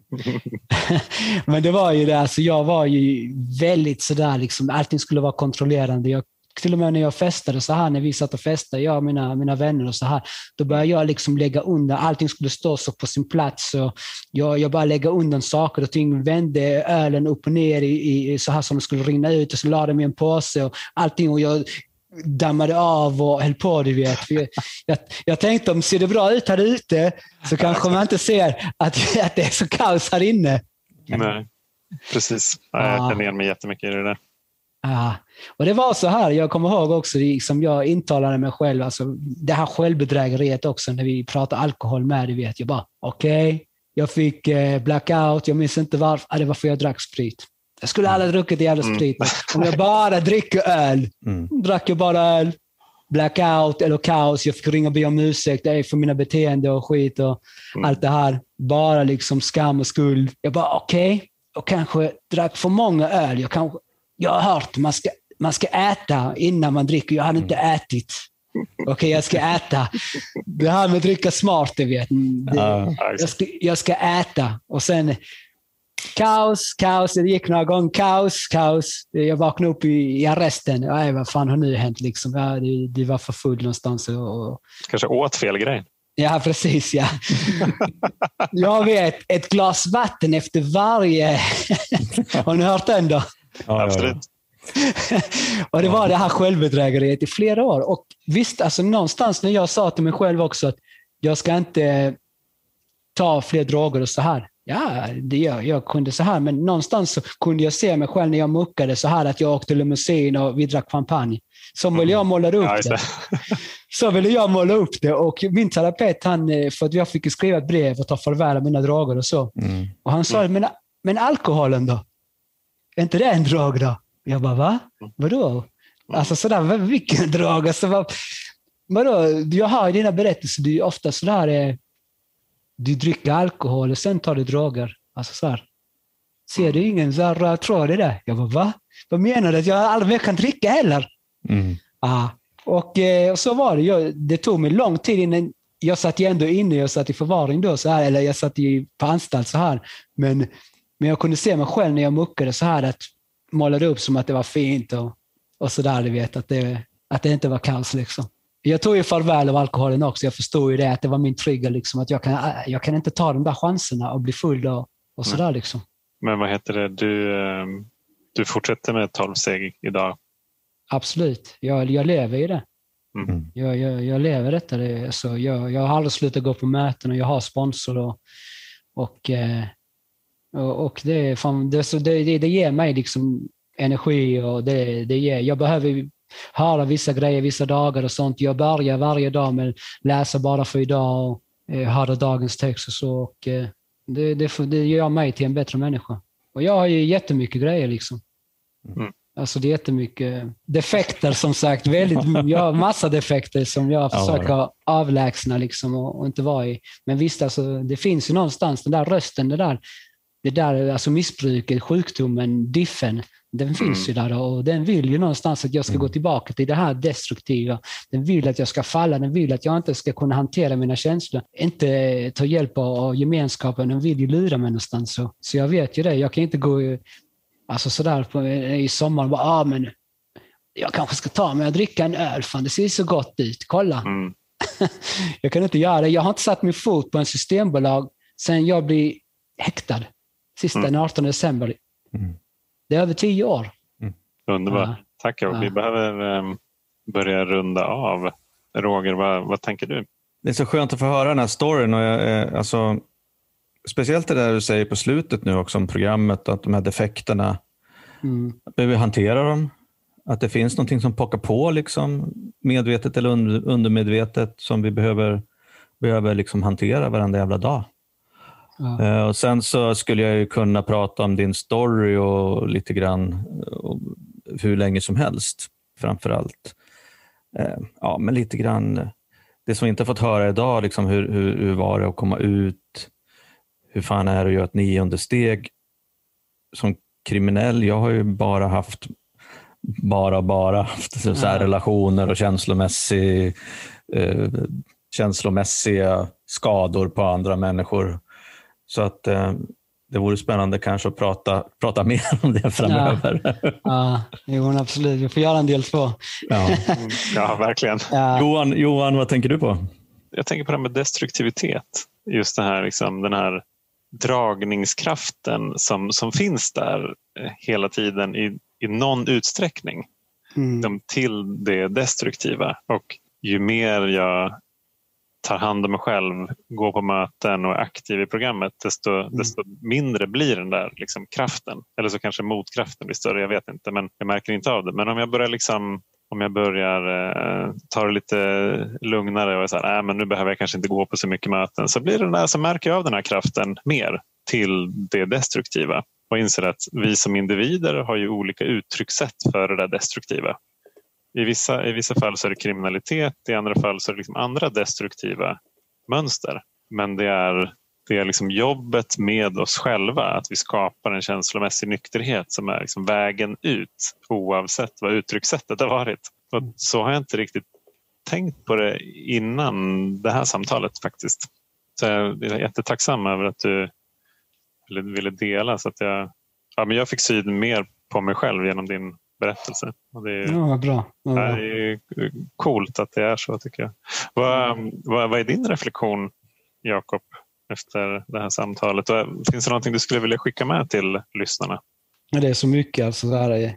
Men det var ju det, alltså jag var ju väldigt sådär, liksom, allting skulle vara kontrollerande. Jag, till och med när jag festade så här, när vi satt och festade, jag och mina, mina vänner och så här, då började jag liksom lägga undan, allting skulle stå så på sin plats. Och jag, jag började lägga undan saker och ting, vände ölen upp och ner i, i så här som det skulle rinna ut och så lade jag i en påse och allting. Och jag dammade av och höll på. Du vet. Jag, jag, jag tänkte om ser det bra ut här ute så kanske man inte ser att, att det är så kaos här inne. Nej, precis. Jag känner igen mig jättemycket i det där. Ja, och det var så här, jag kommer ihåg också, liksom jag intalade mig själv, alltså det här självbedrägeriet också när vi pratade alkohol med, vet. Jag bara, okej, okay, jag fick eh, blackout, jag minns inte varför, ah, det var för jag drack sprit. Jag skulle aldrig druckit jävla mm. sprit. Mm. Om jag bara dricker öl, mm. drack jag bara öl, blackout eller kaos. Jag fick ringa och be om ursäkt för mina beteenden och skit och mm. allt det här. Bara liksom skam och skuld. Jag bara, okej, okay, jag kanske drack för många öl. Jag, kanske, jag har hört man ska, man ska äta innan man dricker. Jag hade inte mm. ätit. Okej, okay, jag ska äta. Det här med att dricka smart, det vet det, jag, ska, jag ska äta. Och sen Kaos, kaos. Det gick några gånger. Kaos, kaos. Jag vaknade upp i, i arresten. Nej, vad fan har nu hänt? Liksom? Ja, du, du var för full någonstans. Och... Kanske åt fel grej. Ja, precis. Ja. jag vet, ett glas vatten efter varje... har ni hört den då? Ja, Absolut. och det var det här självbedrägeriet i flera år. Och visst, alltså någonstans när jag sa till mig själv också att jag ska inte ta fler droger och så här ja, det, jag, jag kunde så här, men någonstans så kunde jag se mig själv när jag muckade så här att jag åkte limousin och vi drack champagne. Så ville jag måla upp ja, det. Så ville jag måla upp det och min terapeut, han, eh, för att jag fick skriva ett brev och ta farväl av mina droger och så. Mm. Och han sa, mm. men, men alkoholen då? Är inte det en drog då? Jag bara, va? Vadå? Mm. Alltså sådär, vilken drog? Alltså, vad, vadå? Jag hör i dina berättelser, du är ofta sådär, eh, du dricker alkohol och sen tar du droger. Alltså så här. Ser du ingen så röd tråd i det? Jag bara, va? Vad menar du? Att jag aldrig mer kan dricka heller? Mm. Ah. Och, eh, och så var det. Jag, det tog mig lång tid innan jag satt ju ändå inne, jag satt i förvaring då, så här, eller jag satt i, på anstalt så här. Men, men jag kunde se mig själv när jag muckade så här, att målade upp som att det var fint och, och så där, du vet, att det, att det inte var kaos liksom jag tog ju farväl av alkoholen också. Jag förstod ju det, att det var min trigger. Liksom, att jag kan, jag kan inte ta de där chanserna och bli full och, och sådär. Liksom. Men vad heter det, du, ehm, du fortsätter med 12 steg idag? Absolut, jag, jag lever i det. Mm. mm. Jag, jag, jag lever detta. Det, så jag, jag har aldrig slutat gå på möten och jag har sponsor. Och, och, eh, och, det, fan, det, så det, det, ger mig liksom energi och det, det ger, jag behöver höra vissa grejer vissa dagar och sånt. Jag börjar varje dag med att läsa bara för idag och eh, höra dagens text och så. Och, eh, det, det, det gör mig till en bättre människa. Och jag har ju jättemycket grejer liksom. Mm. Alltså det är jättemycket defekter som sagt. Väldigt, jag har massa defekter som jag försöker ja, avlägsna liksom och, och, inte vara i. Men visst, alltså, det finns ju någonstans den där rösten, det där, det där alltså missbruket, sjukdomen, diffen den finns mm. ju där och den vill ju någonstans att jag ska mm. gå tillbaka till det här destruktiva. Den vill att jag ska falla, den vill att jag inte ska kunna hantera mina känslor, inte ta hjälp av gemenskapen. Den vill ju lura mig någonstans. Så, så jag vet ju det. Jag kan inte gå alltså sådär på, i sommar och bara, ah, men jag kanske ska ta mig och dricka en öl, fan det ser så gott ut, kolla. Mm. jag kan inte göra det. Jag har inte satt min fot på en systembolag sedan jag blev häktad, sista mm. den 18 december. Mm. Det är över tio år. Mm. Underbart. Ja. Tack. Ja. Vi behöver um, börja runda av. Roger, vad, vad tänker du? Det är så skönt att få höra den här storyn. Och jag, eh, alltså, speciellt det där du säger på slutet nu också om programmet, att de här defekterna, mm. att vi hantera dem. Att det finns någonting som pockar på, liksom, medvetet eller undermedvetet, som vi behöver, behöver liksom hantera varenda jävla dag. Ja. Eh, och Sen så skulle jag kunna prata om din story och lite grann och hur länge som helst, framför allt. Eh, ja, men lite grann det som vi inte fått höra idag, liksom hur, hur, hur var det att komma ut? Hur fan är det att göra ett nionde steg som kriminell? Jag har ju bara haft bara, bara haft så här relationer och känslomässig, eh, känslomässiga skador på andra människor Så att eh, det vore spännande kanske att prata, prata mer om det framöver. Ja, ja jo, absolut. Vi får göra en del två. Ja, ja verkligen. Ja. Johan, Johan, vad tänker du på? Jag tänker på det här med destruktivitet. Just det här, liksom, den här dragningskraften som, som finns där eh, hela tiden i, i någon utsträckning mm. till det destruktiva. Och ju mer jag tar hand om mig själv, går på möten och är aktiv i programmet desto, mm. desto mindre blir den där liksom, kraften. Eller så kanske motkraften blir större, jag vet inte men jag märker inte av det. Men om jag börjar liksom om jag börjar eh, ta det lite lugnare och är så här, äh, men nu behöver jag kanske inte gå på så mycket möten så blir det där så märker jag av den här kraften mer till det destruktiva och inser att vi som individer har ju olika uttryckssätt för det där destruktiva. I vissa, I vissa fall så är det kriminalitet, i andra fall så är det liksom andra destruktiva mönster. Men det är, det är liksom jobbet med oss själva, att vi skapar en känslomässig nykterhet som är liksom vägen ut oavsett vad uttryckssättet har varit. Och så har jag inte riktigt tänkt på det innan det här samtalet faktiskt. Så jag är jättetacksam över att du ville dela så att jag, ja, men jag fick syn mer på mig själv genom din berättelse. Och det, är, ja, bra. Ja, bra. det är coolt att det är så tycker jag. Vad, vad, vad är din reflektion Jakob efter det här samtalet? Finns det någonting du skulle vilja skicka med till lyssnarna? Det är så mycket alltså där är,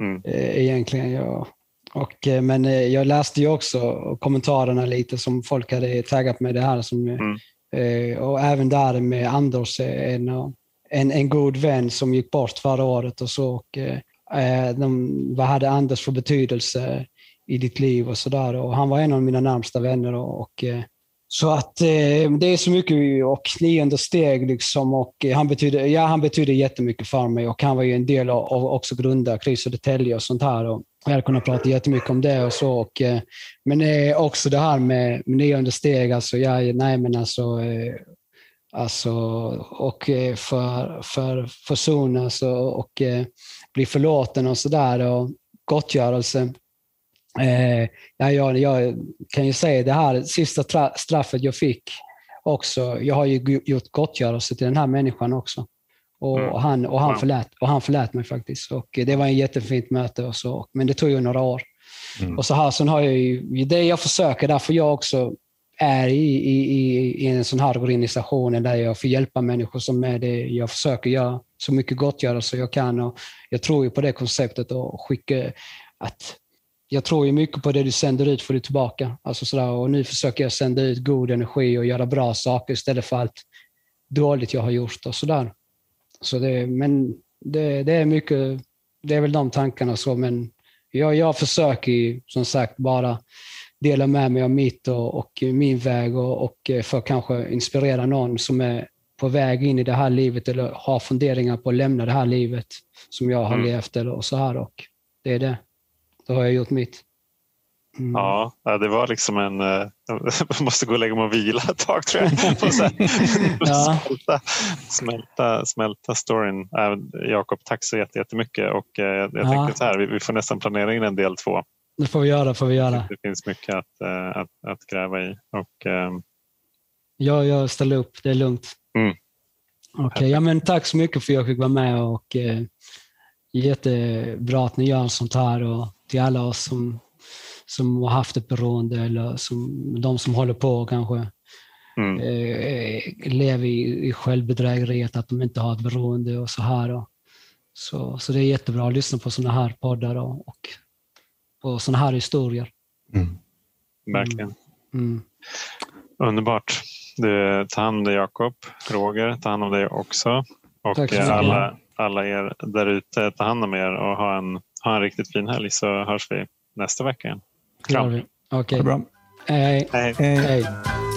mm. Eh, egentligen. Jag, och, eh, men eh, jag läste ju också kommentarerna lite som folk hade taggat med det här. Som, mm. Och även där med Anders, en, en, en god vän som gick bort förra året och så. Och, Eh, Eh, de, vad hade Anders för betydelse i ditt liv och sådär. Han var en av mina närmsta vänner. Och, och eh, så att eh, det är så mycket och nionde steg liksom och han betyder, ja, han betyder jättemycket för mig och han var ju en del av, av också grunda KRIS Södertälje och sånt här. Och jag hade kunnat prata jättemycket om det och så. Och, men också det här med, med nionde steg, alltså, ja, nej men alltså, alltså och för, för försonas och, och bli förlåten och sådär och gottgörelse. Eh, ja, jag, jag, kan ju säga det här sista straffet jag fick också. Jag har ju gjort gottgörelse till den här människan också. Och, mm. och han, och, han förlät, och han förlät mig faktiskt. Och det var ett jättefint möte, och så, men det tog ju några år. Mm. Och så här, sen har jag ju, det jag försöker, därför jag också är i, i, i en sån här organisation där jag får hjälpa människor som är det. Jag försöker göra så mycket gottgörelse jag kan. Och jag tror ju på det konceptet och skicka att jag tror ju mycket på det du sänder ut får du tillbaka. Alltså sådär, och nu försöker jag sända ut god energi och göra bra saker istället för allt dåligt jag har gjort och sådär. Så det, men det, det är mycket, det är väl de tankarna så, men jag, jag försöker ju som sagt bara dela med mig av mitt och, och min väg och, och för kanske inspirera någon som är på väg in i det här livet eller har funderingar på att lämna det här livet som jag har mm. levt eller och så här. Och det är det. Då har jag gjort mitt. Mm. Ja, det var liksom en... Jag eh, måste gå och lägga mig och vila ett tag tror jag. ja. smälta, smälta, smälta storyn. Jakob, tack så jättemycket. Och eh, jag ja. tänkte så här, vi får nästan planera in en del två. Det får vi göra. Får vi göra. Det finns mycket att, eh, att, att gräva i. Och, ja, jag ställer upp. Det är lugnt. Mm. Okay, ja, men tack så mycket för att jag fick vara med och eh, jättebra att ni gör sånt här och till alla oss som, som har haft ett beroende eller som, de som håller på kanske mm. eh, lever i, i självbedrägeriet att de inte har ett beroende och så här. Och, så, så det är jättebra att lyssna på sådana här poddar och, och på sådana här historier. Mm. Verkligen. Mm. Underbart. Du, ta hand om dig Jakob. Roger, ta hand om dig också. Och alla, alla er där ute, ta hand om er och ha en, ha en riktigt fin helg så hörs vi nästa vecka igen. Kram. Okej. Okay. Bra. Hej. Hej. hej. hej.